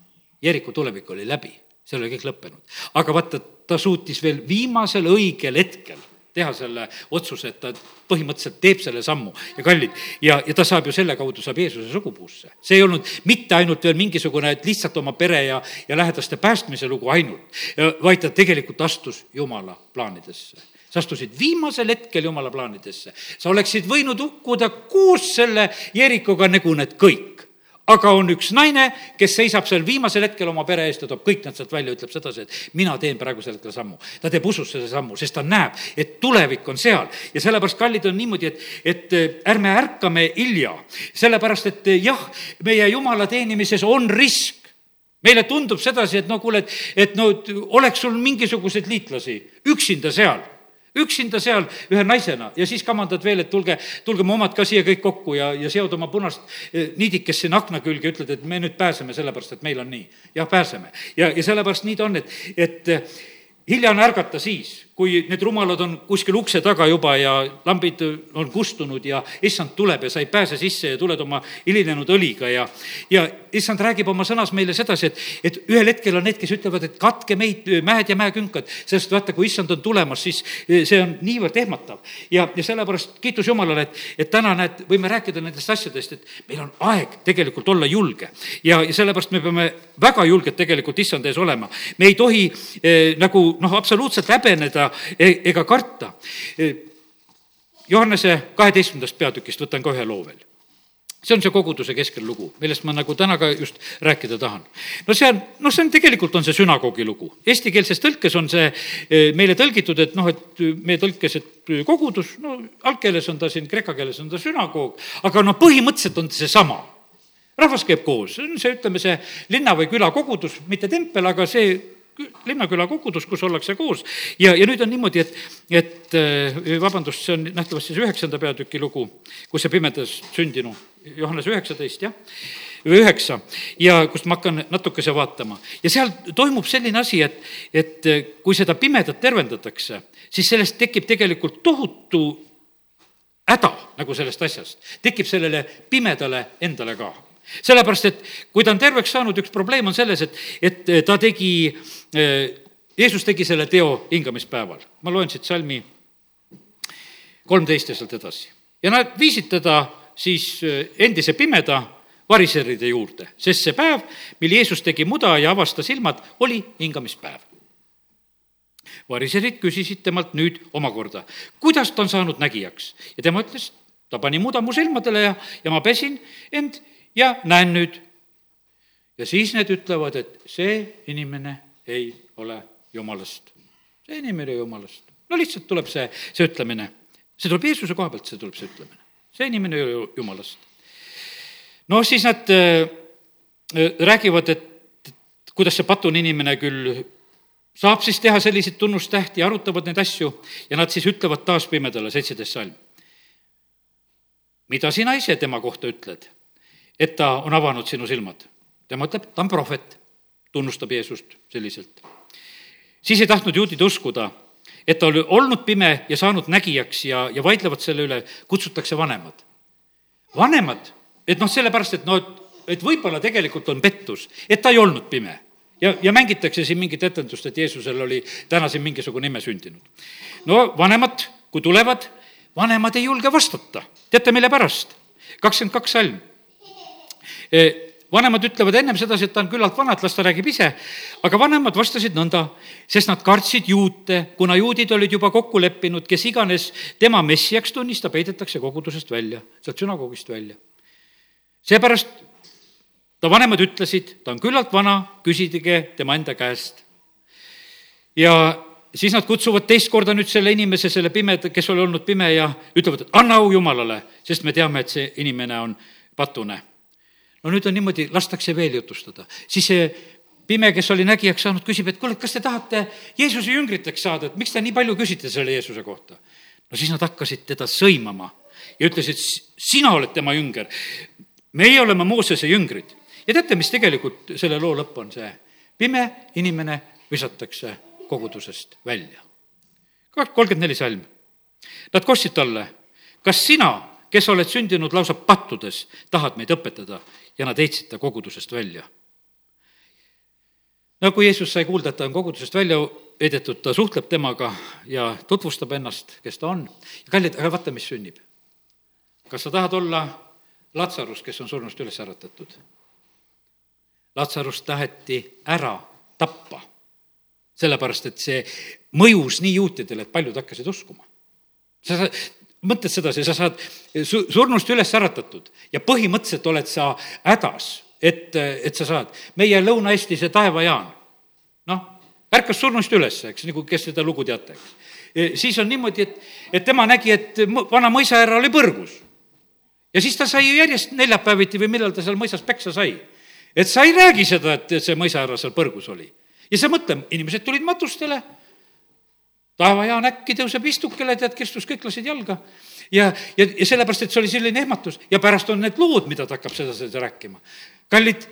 Jeeriku tulevik oli läbi, seal oli kõik lõppenud. aga vaata, ta suutis veel viimasel õigel hetkel teha selle otsuse, et ta põhimõtteliselt teeb selle sammu ja kallid, ja, ja ta saab ju selle kaudu, saab Jeesuse sugupuusse. see ei olnud mitte ainult veel mingisugune, et lihtsalt oma pere ja, ja lähedaste päästmise lugu ainult, vaid ta tegelikult astus Jumala plaanidesse sa astusid viimasel hetkel jumala plaanidesse. sa oleksid võinud hukkuda koos selle Jerikoga nagu need kõik. Aga on üks naine, kes seisab seal viimasel hetkel oma pere eest ja toob kõik nad sealt välja, ütleb sedasi, et mina teen praegusel hetkel sammu. ta teeb usus selle sammu, sest ta näeb, et tulevik on seal. Ja sellepärast, kallid, on niimoodi, et, et äh, ärme ärkame hilja, sellepärast et äh, jah, meie jumala teenimises on risk. Meile tundub sedasi, et no kuule, et, et no oleks sul mingisuguseid liitlasi üksinda seal üksinda seal ühe naisena ja siis kamandad veel, et tulge, tulge mu omad ka siia kõik kokku ja, ja seod oma punast eh, niidikest sinna akna külge ütled, et me nüüd pääseme, sellepärast et meil on nii. jah, pääseme. ja, ja sellepärast nii ta on, et, et hilja on ärgata siis, kui need rumalad on kuskil ukse taga juba ja lambid on kustunud ja issand tuleb ja sa ei pääse sisse ja tuled oma hilinenud õliga ja, ja issand räägib oma sõnas meile sedasi, et, et ühel hetkel on need, kes ütlevad, et katke meid, mäed ja mäekünkad, sest vaata, kui issand on tulemas, siis see on niivõrd ehmatav. ja, ja sellepärast kiitus Jumalale, et, et täna näed, võime rääkida nendest asjadest, et meil on aeg tegelikult olla julge. ja, ja sellepärast me peame väga julged tegelikult issand ees olema. me ei tohi eh, nagu noh, absoluutselt häbeneda e-, ega karta. Eh, Johannese kaheteistkümnendast peatükist võtan ka ühe loo veel see on see koguduse keskel lugu, millest ma nagu täna ka just rääkida tahan. no see on, noh, see on tegelikult on see sünagoogi lugu. Eestikeelses tõlkes on see eh, meile tõlgitud, et noh, et meie tõlkes, et kogudus, no algkeeles on ta siin, kreeka keeles on ta sünagoog, aga noh, põhimõtteliselt on seesama rahvas käib koos, see on see, ütleme, see linna või küla kogudus, mitte tempel, aga see linnaküla kogudus, kus ollakse koos. ja, ja nüüd on niimoodi, et, et eh, vabandust, see on nähtavasti see üheksanda peatüki lugu, kus see pimedas sündinu, Johannes üheksateist, jah, või üheksa, ja kust ma hakkan natukese vaatama. ja seal toimub selline asi, et, et kui seda pimedat tervendatakse, siis sellest tekib tegelikult tohutu häda nagu sellest asjast, tekib sellele pimedale endale ka sellepärast, et kui ta on terveks saanud, üks probleem on selles, et, et ta tegi, Jeesus tegi selle teo hingamispäeval. ma loen siit salmi kolmteist ja sealt edasi. ja nad viisid teda siis endise pimeda variseride juurde, sest see päev, mil Jeesus tegi muda ja avastas silmad, oli hingamispäev. variserid küsisid temalt nüüd omakorda, kuidas ta on saanud nägijaks ja tema ütles, ta pani muda mu silmadele ja, ja ma pesin end ja näen nüüd. ja siis need ütlevad, et see inimene ei ole jumalast. see inimene ei ole jumalast. no lihtsalt tuleb see, see ütlemine. see tuleb Jeesuse koha pealt, see tuleb see ütlemine. see inimene ei ole jumalast. no siis nad äh, räägivad, et kuidas see patune inimene küll saab siis teha selliseid tunnustähti ja arutavad neid asju ja nad siis ütlevad taas pimedale, seitseteist salm. mida sina ise tema kohta ütled, et ta on avanud sinu silmad? tema ütleb, ta on prohvet, tunnustab Jeesust selliselt. siis ei tahtnud juudid uskuda, et ta oli olnud pime ja saanud nägijaks ja, ja vaidlevad selle üle, kutsutakse vanemad. vanemad, et noh, sellepärast, et noh, et, et võib-olla tegelikult on pettus, et ta ei olnud pime ja, ja mängitakse siin mingit etendust, et Jeesusel oli täna siin mingisugune ime sündinud. no vanemad, kui tulevad, vanemad ei julge vastata. teate, mille pärast? kakskümmend kaks salm. Vanemad ütlevad ennem sedasi, et ta on küllalt vana, et las ta räägib ise, aga vanemad vastasid nõnda, sest nad kartsid juute, kuna juudid olid juba kokku leppinud, kes iganes tema messiaks tunnistab, heidetakse kogudusest välja, sealt sünagoogist välja. seepärast ta vanemad ütlesid, ta on küllalt vana, küsidige tema enda käest. ja siis nad kutsuvad teist korda nüüd selle inimese, selle pimeda, kes oli olnud pime ja ütlevad, anna au Jumalale, sest me teame, et see inimene on patune. No nüüd on niimoodi, lastakse veel jutustada, siis see pime, kes oli nägijaks saanud, küsib, et kuule, kas te tahate Jeesuse jüngriteks saada, et miks te nii palju küsite selle Jeesuse kohta? no siis nad hakkasid teda sõimama ja ütlesid, sina oled tema jünger. meie oleme Moosese jüngrid ja teate, mis tegelikult selle loo lõpp on see? pime inimene visatakse kogudusest välja. kolmkümmend neli salm. Nad kostsid talle, kas sina, kes oled sündinud lausa pattudes, tahad meid õpetada ja nad heitsid ta kogudusest välja. no kui Jeesus sai kuulda, et ta on kogudusest välja heidetud, ta suhtleb temaga ja tutvustab ennast, kes ta on. kallid, aga vaata, mis sünnib. kas sa tahad olla Latsarus, kes on surnust üles äratatud? Latsarust taheti ära tappa. sellepärast, et see mõjus nii juutidele, et paljud hakkasid uskuma. sa mõtled sedasi, sa saad su-, surnust üles äratatud ja põhimõtteliselt oled sa hädas, et, et sa saad. meie Lõuna-Eesti see Taeva-Jaan, noh, ärkas surnust üles, eks, nagu kes seda lugu teate, eks. siis on niimoodi, et, et tema nägi, et vana mõisahärra oli põrgus. ja siis ta sai järjest neljapäeviti või millal ta seal mõisas peksa sai et sa ei räägi seda, et see mõisahärra seal põrgus oli. ja sa mõtle, inimesed tulid matustele, taevajaan äkki tõuseb istukile, tead, kirstus kõik lasid jalga. ja, ja, ja sellepärast, et see oli selline ehmatus ja pärast on need lood, mida ta hakkab seda, seda rääkima. kallid,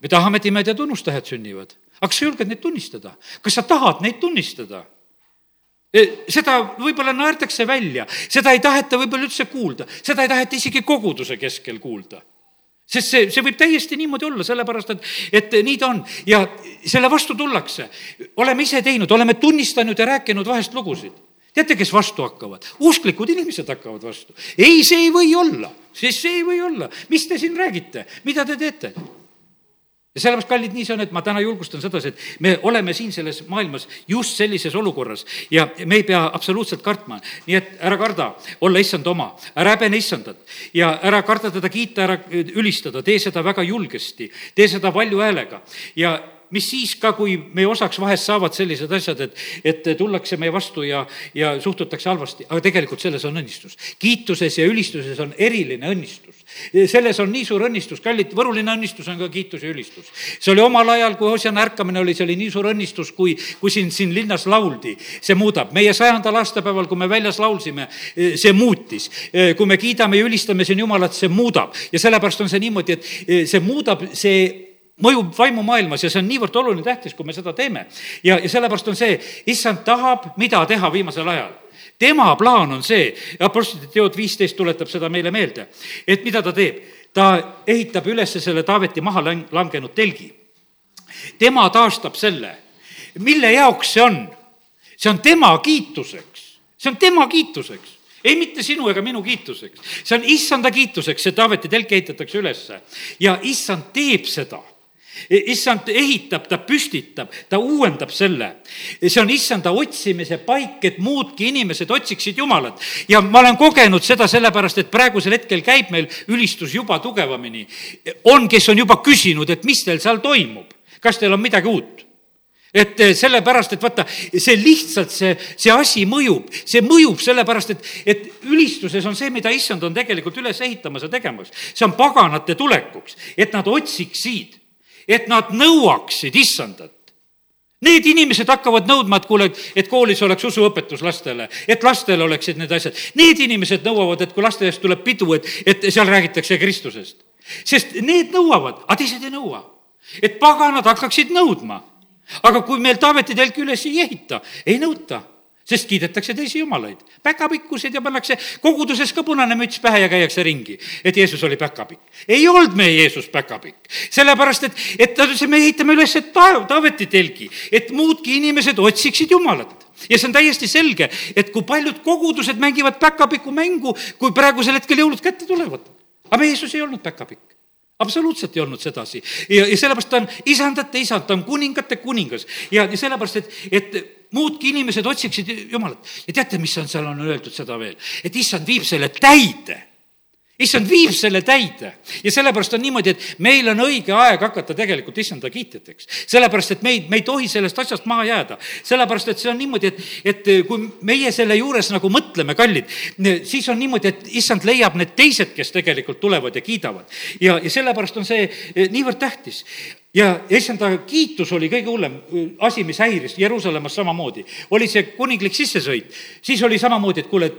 me tahame, et imed ja tunnustajad sünnivad, aga kas sa julged neid tunnistada? kas sa tahad neid tunnistada? E, seda võib-olla naertakse välja, seda ei taheta võib-olla üldse kuulda, seda ei taheta isegi koguduse keskel kuulda sest see, see võib täiesti niimoodi olla, sellepärast et, et nii ta on ja selle vastu tullakse. oleme ise teinud, oleme tunnistanud ja rääkinud vahest lugusid. teate, kes vastu hakkavad? usklikud inimesed hakkavad vastu. ei, see ei või olla, sest see ei või olla. mis te siin räägite, mida te teete? Ja sellepärast, kallid, nii see on, et ma täna julgustan sedasi, et me oleme siin selles maailmas just sellises olukorras ja me ei pea absoluutselt kartma. nii et ära karda olla issand oma, ära häbene issandat ja ära karda teda kiita, ära ülistada, tee seda väga julgesti, tee seda valju häälega ja mis siis ka, kui meie osaks vahest saavad sellised asjad, et, et tullakse meie vastu ja, ja suhtutakse halvasti, aga tegelikult selles on õnnistus. kiituses ja ülistuses on eriline õnnistus. selles on nii suur õnnistus, kallid, võruline õnnistus on ka kiitus ja ülistus. see oli omal ajal, kui Hosjana ärkamine oli, see oli nii suur õnnistus, kui, kui siin, siin linnas lauldi. see muudab, meie sajandal aastapäeval, kui me väljas laulsime, see muutis. kui me kiidame ja ülistame siin Jumalat, see muudab ja sellepärast on see niimoodi, et see muudab, see mõjub vaimumaailmas ja see on niivõrd oluline, tähtis, kui me seda teeme. ja, ja sellepärast on see, issand tahab, mida teha viimasel ajal tema plaan on see, Apostlite teod viisteist tuletab seda meile meelde, et mida ta teeb. ta ehitab üles selle Taaveti maha lang-, langenud telgi. tema taastab selle. mille jaoks see on? see on tema kiituseks, see on tema kiituseks ei mitte sinu ega minu kiituseks, see on issanda kiituseks, see Taaveti telk ehitatakse ülesse ja issand teeb seda issand ehitab, ta püstitab, ta uuendab selle. see on issanda otsimise paik, et muudki inimesed otsiksid Jumalat. ja ma olen kogenud seda sellepärast, et praegusel hetkel käib meil ülistus juba tugevamini. on, kes on juba küsinud, et mis teil seal toimub, kas teil on midagi uut et sellepärast, et vaata, see lihtsalt, see, see asi mõjub, see mõjub sellepärast, et, et ülistuses on see, mida issand on tegelikult üles ehitamas ja tegemas. see on paganate tulekuks, et nad otsiksid et nad nõuaksid issandat. Need inimesed hakkavad nõudma, et kuule, et koolis oleks usuõpetus lastele, et lastel oleksid need asjad. Need inimesed nõuavad, et kui lasteaias tuleb pidu, et, et seal räägitakse Kristusest. sest need nõuavad, aga teised ei nõua. et paganad hakkaksid nõudma. aga kui meil Taaveti telk üles ei ehita, ei nõuta sest kiidetakse teisi jumalaid, päkapikkused ja pannakse koguduses ka punane müts pähe ja käiakse ringi, et Jeesus oli päkapikk. ei olnud meie Jeesus päkapikk, sellepärast et, et ta ütles, et me ehitame üles ta-, Taaveti telgi, et muudki inimesed otsiksid Jumalat. Ja see on täiesti selge, et kui paljud kogudused mängivad päkapiku mängu, kui praegusel hetkel jõulud kätte tulevad. aga Jeesus ei olnud päkapikk absoluutselt ei olnud sedasi. Ja, ja sellepärast ta on isandate isand, ta on kuningate kuningas. Ja, ja sellepärast, et, et muudki inimesed otsiksid Jumalat. ja teate, mis on, seal on öeldud seda veel, et issand viib selle täide issand viib selle täide ja sellepärast on niimoodi, et meil on õige aeg hakata tegelikult issanda kiitjateks. sellepärast, et meid, me ei tohi sellest asjast maha jääda. sellepärast, et see on niimoodi, et, et kui meie selle juures nagu mõtleme, kallid, siis on niimoodi, et issand leiab need teised, kes tegelikult tulevad ja kiidavad. ja, ja sellepärast on see niivõrd tähtis ja issanda kiitus oli kõige hullem asi, mis häiris Jeruusalemmas samamoodi. oli see kuninglik sissesõit, siis oli samamoodi, et kuule,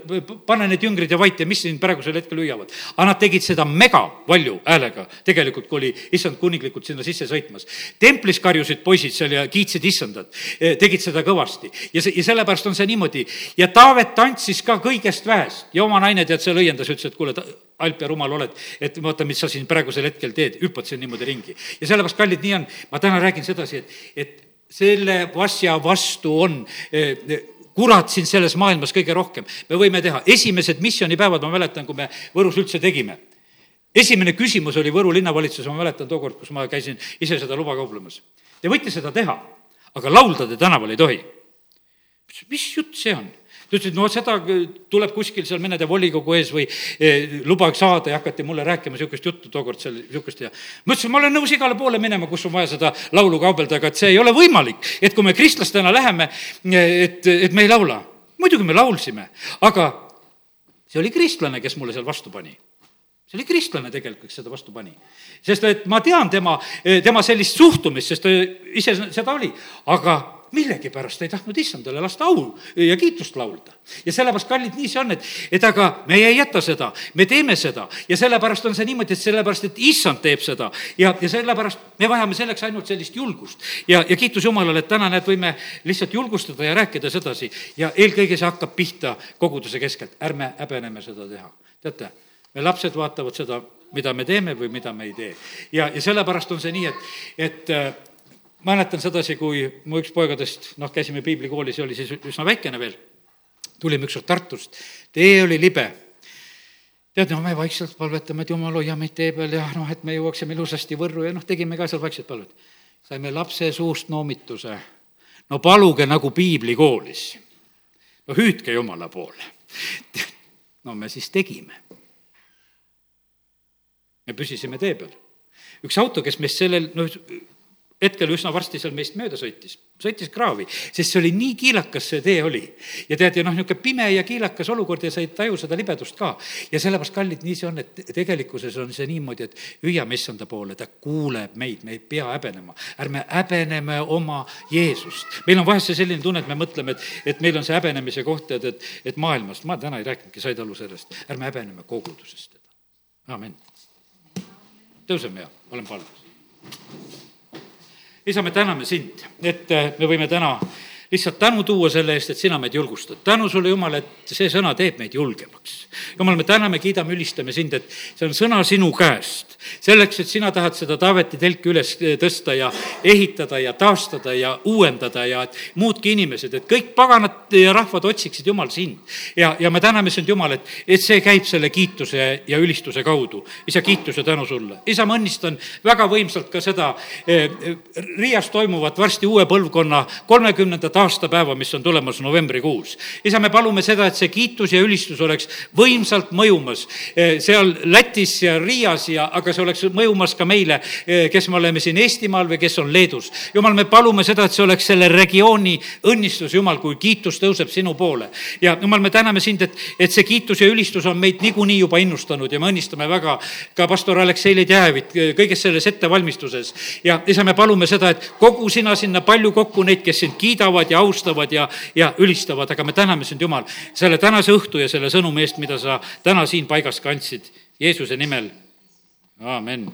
pane need jüngrid ja vait ja mis siin praegusel hetkel hüüavad. aga nad tegid seda mega valju häälega, tegelikult, kui oli issand kuninglikult sinna sisse sõitmas. templis karjusid poisid seal ja kiitsid issandat, e, tegid seda kõvasti ja see, ja sellepärast on see niimoodi. ja Taavet tantsis ka kõigest vähest ja oma naine tead, seal õiendas, ütles, et kuule, halb ja rumal oled, et vaata, mis sa siin praegusel hetkel teed, hüppad siin niimoodi ringi. ja sellepärast, kallid, nii on, ma täna räägin sedasi, et, et selle asja vastu on eh, kurat siin selles maailmas kõige rohkem. me võime teha, esimesed missioonipäevad, ma mäletan, kui me Võrus üldse tegime esimene küsimus oli Võru linnavalitsuses, ma mäletan tookord, kus ma käisin ise seda luba kauplemas. Te võite seda teha, aga laulda te tänaval ei tohi. mis jutt see on? Ta ütles, et no seda tuleb kuskil seal mõnede volikogu ees või eh, luba saada ja hakati mulle rääkima niisugust juttu tookord seal niisugust ja ma ütlesin, ma olen nõus igale poole minema, kus on vaja seda laulu kaubelda, aga et see ei ole võimalik, et kui me kristlastena läheme, et, et me ei laula. muidugi me laulsime, aga see oli kristlane, kes mulle seal vastu pani see oli kristlane tegelikult, kes seda vastu pani. sest et ma tean tema, tema sellist suhtumist, sest ta ise seda oli, aga millegipärast ei tahtnud issandale lasta au ja kiitust laulda. ja sellepärast, kallid, nii see on, et, et aga meie ei jäta seda, me teeme seda ja sellepärast on see niimoodi, et sellepärast, et issand teeb seda ja, ja sellepärast me vajame selleks ainult sellist julgust. ja, ja kiitus Jumalale, et täna, näed, võime lihtsalt julgustada ja rääkida sedasi ja eelkõige see hakkab pihta koguduse keskelt, ärme häbeneme seda teha. teate, me lapsed vaatavad seda, mida me teeme või mida me ei tee. ja, ja sellepärast on see nii, et, et mäletan sedasi, kui mu üks poegadest, noh, käisime piiblikoolis ja oli siis üsna väikene veel, tulime ükskord Tartust, tee oli libe. tead, no me vaikselt palvetame, et jumal, hoia meid tee peal ja noh, et me jõuaksime ilusasti Võrru ja noh, tegime ka seal vaikselt palvet. saime lapse suust noomituse, no paluge nagu piiblikoolis. no hüüdke Jumala poole. no me siis tegime. me püsisime tee peal üks auto, kes meist sellel, noh, hetkel üsna varsti seal meist mööda sõitis, sõitis kraavi, sest see oli nii kiilakas, see tee oli. ja tead, ja noh, niisugune pime ja kiilakas olukord ja sa ei taju seda libedust ka. ja sellepärast, kallid, nii see on, et tegelikkuses on see niimoodi, et hüüame issanda poole, ta kuuleb meid, me ei pea häbenema. ärme häbeneme oma Jeesust. meil on vahest see selline tunne, et me mõtleme, et, et meil on see häbenemise koht, et, et, et maailmast, ma täna ei rääkinudki, said aru sellest, ärme häbeneme kogudusest amin. tõuseme ja olen palves isa, me täname sind, et äh, me võime täna lihtsalt tänu tuua selle eest, et sina meid julgustad. tänu sulle, Jumal, et see sõna teeb meid julgemaks. Jumal, me täname, kiidame, ülistame sind, et see on sõna sinu käest. selleks, et sina tahad seda Taaveti telki üles tõsta ja ehitada ja taastada ja uuendada ja et muudki inimesed, et kõik paganad ja rahvad otsiksid, Jumal, sind. ja, ja me täname sind, Jumal, et, et see käib selle kiituse ja ülistuse kaudu. isa, kiitus ja tänu sulle. isa, ma õnnistan väga võimsalt ka seda eh, Riias toimuvat varsti uue põlvkonna kolmekümnendat aastapäeva, mis on tulemas novembrikuus. isa, me palume seda, et see kiitus ja ülistus oleks võimsalt mõjumas eh, seal Lätis ja Riias ja, aga see oleks mõjumas ka meile, eh, kes me oleme siin Eestimaal või kes on Leedus. jumal, me palume seda, et see oleks selle regiooni õnnistus, Jumal, kui kiitus tõuseb sinu poole. ja Jumal, me täname sind, et, et see kiitus ja ülistus on meid niikuinii juba innustanud ja me õnnistame väga ka pastor Aleksei Leedjäävit kõiges selles ettevalmistuses. ja isa, me palume seda, et kogu sina sinna palju kokku neid, kes sind kiidavad ja austavad ja, ja ülistavad, aga me täname sind, Jumal, selle tänase õhtu ja selle sõnumi eest, mida sa täna siin paigas kandsid. Jeesuse nimel, aamen